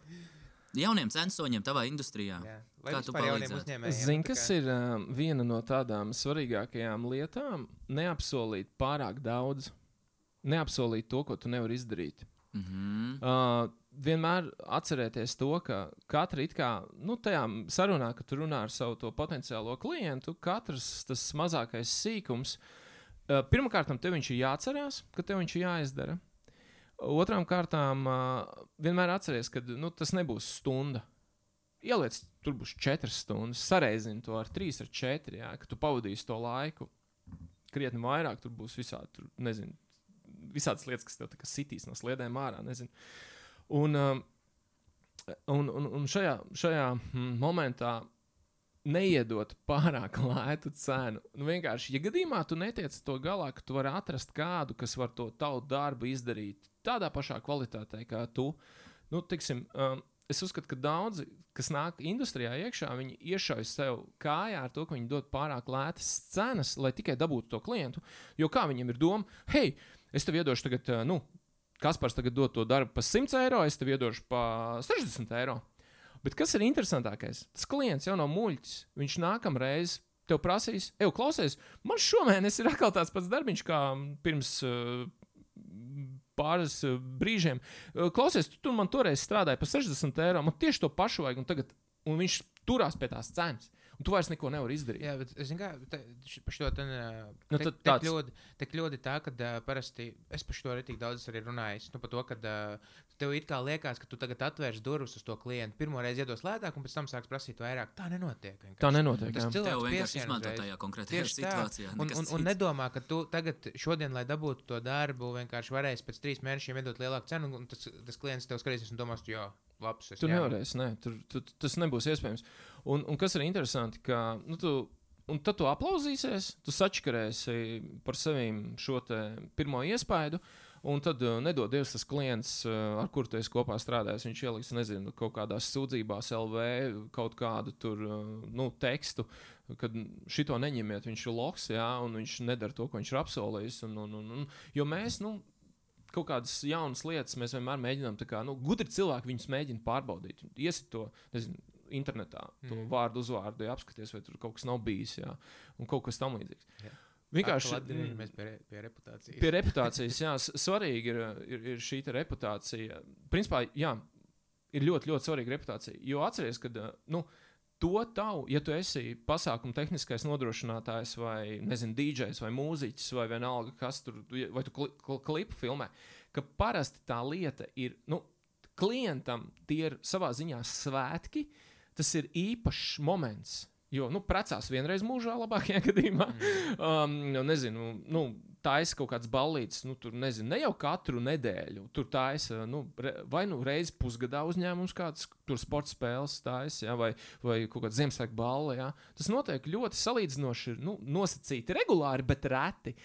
Jauniem censoņiem tavā industrijā. Jā. Vai Kā tu palīdzētu? Zini, kas ir uh, viena no tādām svarīgākajām lietām? Neapsolīt pārāk daudz. Neapsolīt to, ko tu nevari izdarīt. Mm -hmm. Uh, vienmēr atcerieties to, ka katra it kā, nu, tajā sarunā, kad tu runā ar savu to potenciālo klientu, katrs tas mazākais sīkums, uh, pirmkārt, tev viņš ir jāatcerās, ka tev viņš ir jāizdara. Otrām kārtām, vienmēr atcerieties, ka nu, tas nebūs stunda. Ieliec, tur būs četras stundas, sareizini to ar trīs, ar četri, jā, ka tu pavadīsi to laiku krietni vairāk, tur būs visādi, tur, nezinu, visādas lietas, kas tev sitīs no sliedēm ārā. Nezinu. Un, un, un, un šajā, šajā mm, momentā neiedot pārāk *laughs* lētu cenu. Nu, vienkārši, ja gadījumā tu netiec to galā, ka tu vari atrast kādu, kas var to tavu darbu izdarīt tādā pašā kvalitātē kā tu, nu, tiksim, um, es uzskatu, ka daudzi, kas nāk industrijā iekšā, viņi iešauj sev kājā ar to, ka viņi dod pārāk lētas cenas, lai tikai dabūtu to klientu. Jo kā viņiem ir doma, hei, es tev iedošu tagad, uh, nu, Kaspars tagad dod to darbu par 100 eiro, es tev iedošu par 60 eiro. Bet kas ir interesantākais? Tas klients jau nav muļķis. Viņš nākamreiz tev prasīs, ej, klausies, man šomēnes ir atkal tāds pats darbiņš kā pirms uh, pāris uh, brīžiem. Uh, klausies, tu tur man toreiz strādāji par 60 eiro, man tieši to pašu vajag, un, tagad, un viņš turās pie tās cenas. Un tu vairs neko nevari izdarīt. Jā, bet es š- par šo te, Nu, nu, te, te, kļūdi, te kļūdi tā, ka uh, parasti es par šo arī tik daudz arī runājis. Nu, par to, ka uh, tev it kā liekas, ka tu tagad atvērsi durvis uz to klientu. Pirmo reizi iedos lētāk, un pēc tam sāks prasīt vairāk. Tā nenotiek. vienkārši. Tā nenotiek. Tas cilvēks Tev vienkārši izmanto tajā konkrētajā Tieši situācijā. Un, nekas un, un nedomā, ka tu tagad, šodien, lai dabūtu to darbu, vienkārši varēsi pēc trīs mēnešiem iedot lielāku cenu, un tas, tas klients tev skatīsies un domās, jā, labs. es Tu ņemu." nevarēsi, ne, tur, tu, tas nebūs iespējams. Un, un kas ir interesanti, ka nu, tu, un tad tu aplausīsies, tu sačakarēsi par saviem šo te pirmo iespaidu. Un tad uh, nedod Dievs tas klients, uh, ar kuru tu esi kopā strādājis. Viņš ieliks, nezinu, kaut kādās sūdzībās, LV, kaut kādu tur, uh, nu, tekstu, kad šito neņemiet, viņš ir loks, jā, un viņš nedara to, ko viņš ir apsolījis. Un, un, un, un, jo mēs, nu, kaut kādas jaunas lietas mēs vienmēr mēģinām, kā nu, gudri cilvēki viņus mēģina pārbaudīt. Iesit to, nezinu, internetā, to Mm. vārdu uzvārdu, ja apskaties, vai tur kaut kas nav bijis, jā, un kaut kas tamlīdzīgs. Jā. Vienkārši atgriežamies pie, pie reputācijas. pie reputācijas, jā, svarīgi ir, ir, ir šī reputācija. Principā, jā, ir ļoti, ļoti svarīga reputācija. Jo atcerieties, ka nu, to tavu, ja tu esi pasākuma tehniskais nodrošinātājs, vai nezinu, DJs, vai mūziķis, vai vienalga, kas tur, vai tu kli, kli, klipu filmē, ka parasti tā lieta ir, nu, klientam tie ir savā ziņā svētki, tas ir īpašs moments. Jo, nu, precās vienreiz mūžā, labākajā *laughs* gadījumā. Mm. Um, nu, nezinu, nu, taisa kaut kāds ballītis, nu, tur nezinu, ne jau katru nedēļu. Tur taisa, nu, re, vai nu reizi pusgadā uzņēmums kāds, tur sporta spēles taisa, ja, vai, vai kaut kāda Ziemassvētku balva. Ja. Tas notiek ļoti salīdzinoši, nu, nosacīti regulāri, bet reti.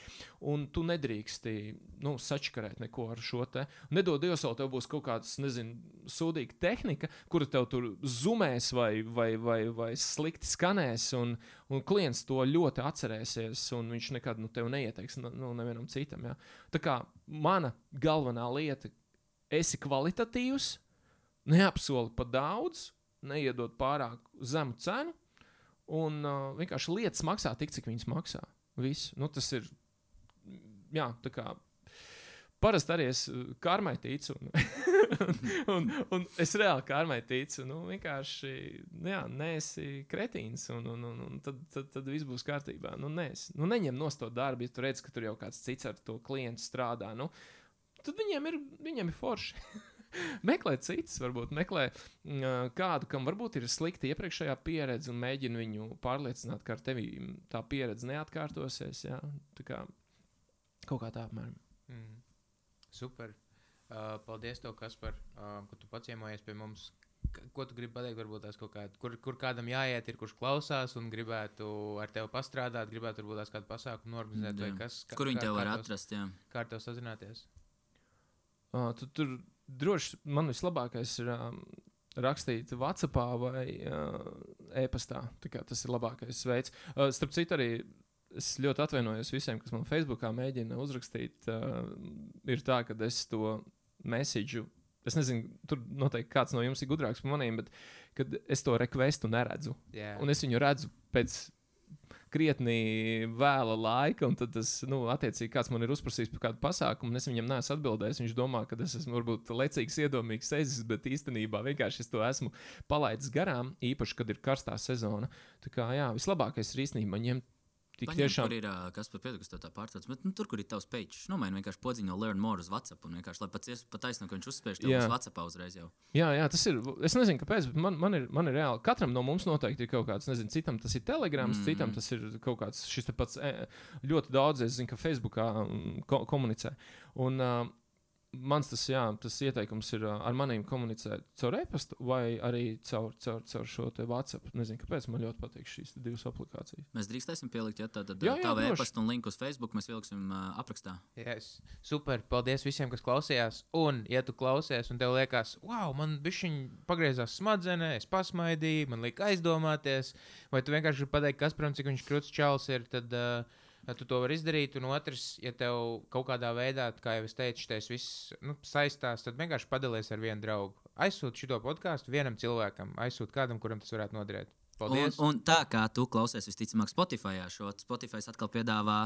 Un tu nedrīksti nu, sačakarēt neko ar šo te. Nedod Dievs, vēl tev būs kaut kāda, nezinu, sūdīga tehnika, kura tev tur zumēs vai, vai, vai, vai slikti skanēs. Un, un klients to ļoti atcerēsies, un viņš nekad nu, tev neieteiks nu, nevienam citam. Ja. Tā kā mana galvenā lieta, esi kvalitatīvs, neapsoli par daudz, neiedod pārāk zemu cenu, un uh, vienkārši lietas maksā tik, cik viņas maksā. Viss. Nu, tas ir. Jā, tā kā. Parasti arī es uh, karmai ticu. Un, *laughs* un, un es reāli karmai ticu. Nu, vienkārši, jā, neesi kretīns, un, un, un, un tad, tad, tad viss būs kārtībā. Nu, neesi. nu, neņem no to darbu, ja tu redz, ka tur jau kāds cits ar to klientu strādā. Nu, tad viņiem ir, viņiem ir forši. *laughs* meklē citus, varbūt meklē mm, kādu, kam varbūt ir slikta iepriekšējā pieredze, un mēģina viņu pārliecināt, ka ar tevi tā pieredze neatkārtosies. Jā, tā kā kaut kā tā apmēram. Mm. Super. Uh, paldies, tev, Kaspar, uh, ka tu paciemojies pie mums. K- Ko tu gribi pateikt? Varbūt tās kaut kāda, kur, kur kādam jāiet, ir kurš klausās un gribētu ar tevi pastrādāt, gribētu varbūt tās kādu pasākumu norganizēt, vai Jā. kas. kā- Kur viņi tev var atrast? Jā. Kā ar tevi sazināties? Uh, tu, tur droši man vislabākais ir um, rakstīt WhatsApp vai uh, e-pastā. Tas ir labākais veids. Uh, starp citu, arī es ļoti atvainojos visiem, kas man Facebookā mēģina uzrakstīt. Uh, ir tā, ka es to mēsīju. Es nezinu, tur noteikti kāds no jums ir gudrāks par maniem, bet es to requestu neredzu. Jā, Un es viņu redzu pēc krietni vēla laika, un tad tas, nu, attiecīgi, kāds man ir uzprasījis par kādu pasākumu, un es viņam neesmu atbildējis. Viņš domā, ka es esmu varbūt lecīgs, iedomīgs sezis, bet īstenībā vienkārši es to esmu palaidis garām, īpaši, kad ir karstā sezona. Tā kā, jā, vislabākais ir īstenībā ņemt tik Paņem, tiešām. Kur ir, kas par kas tev tā pārtrauc, bet nu, tur, kur ir tavs page, nomaini vienkārši podziņu no Learn More uz WhatsApp, un vienkārši, lai pats ies- pat taisno, ka viņš uzspiež tev Jā. uz WhatsApp uzreiz jau. Jā, jā, tas ir. Es nezinu, kāpēc, bet man, man, ir, man ir reāli. Katram no mums noteikti ir kaut kāds, nezinu, citam tas ir telegrams, mm. Citam tas ir kaut kāds šis pats. e, Ļoti daudz, es zinu, ka Facebookā mm, ko, komunicē. Un, uh, Mans tas, jā, tas ieteikums ir ar maniem komunicēt caur e-pastu vai arī caur, caur, caur šo te WhatsApp. Nezinu, kāpēc man ļoti patīk šīs divas aplikācijas. Mēs drīkstēsim pielikt, ja tāda tā droši. e-pasta un linku uz Facebook mēs ieliksim uh, aprakstā. Yes. Super, paldies visiem, kas klausījās. Un, ja tu klausies, un tev liekas, wow, man bija pagriezās smadzenē, es pasmaidīju, man liekas aizdomāties, vai tu vienkārši gribi pateikt, kas, protams, cik viņš krūts čels ir, tad uh, tu to vari izdarīt. Un otrs, ja tev kaut kādā veidā, kā jau es teicu, tas viss nu, saistās, tad vienkārši padalies ar vienu draugu. Aizsūti šo podkāstu vienam cilvēkam, aizsūti kādam, kuram tas varētu noderēt. Un, Paldies! un tā kā tu klausies visticamāk Spotify, šo Spotify atkal piedāvā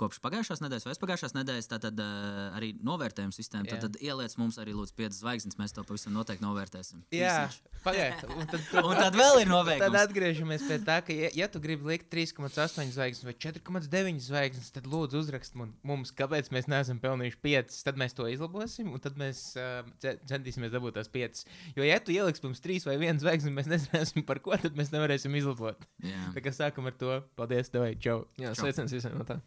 kopš pagājušās nedēļas vai pagājušās nedēļas, tātad uh, arī novērtējuma sistēma. Tad, tad ieliec mums arī lūdzu 5 zvaigznes, mēs to pavisam noteikti novērtēsim. Jā, pagaidiet. Un tad, *laughs* Un tad vēl ir Tad novēlējums. atgriežamies pie tā, ka, ja, ja tu gribi likt 3,8 zvaigznes vai 4,9 zvaigznes, tad lūdzu uzrakst mums, kāpēc mēs neesam pelnījuši 5. Tad mēs to izlabosim, un tad mēs uh, ce- centīsimies dabūt tās 5. Jo, ja tu ieliksi mums 3 vai 1 zvaigzni, mēs nezināsim par ko, tad mēs nevarēsim izlabot. Jā. Tā kā sākam ar to. Paldies, tev, čau! Jā, sveiciens visiem no tā.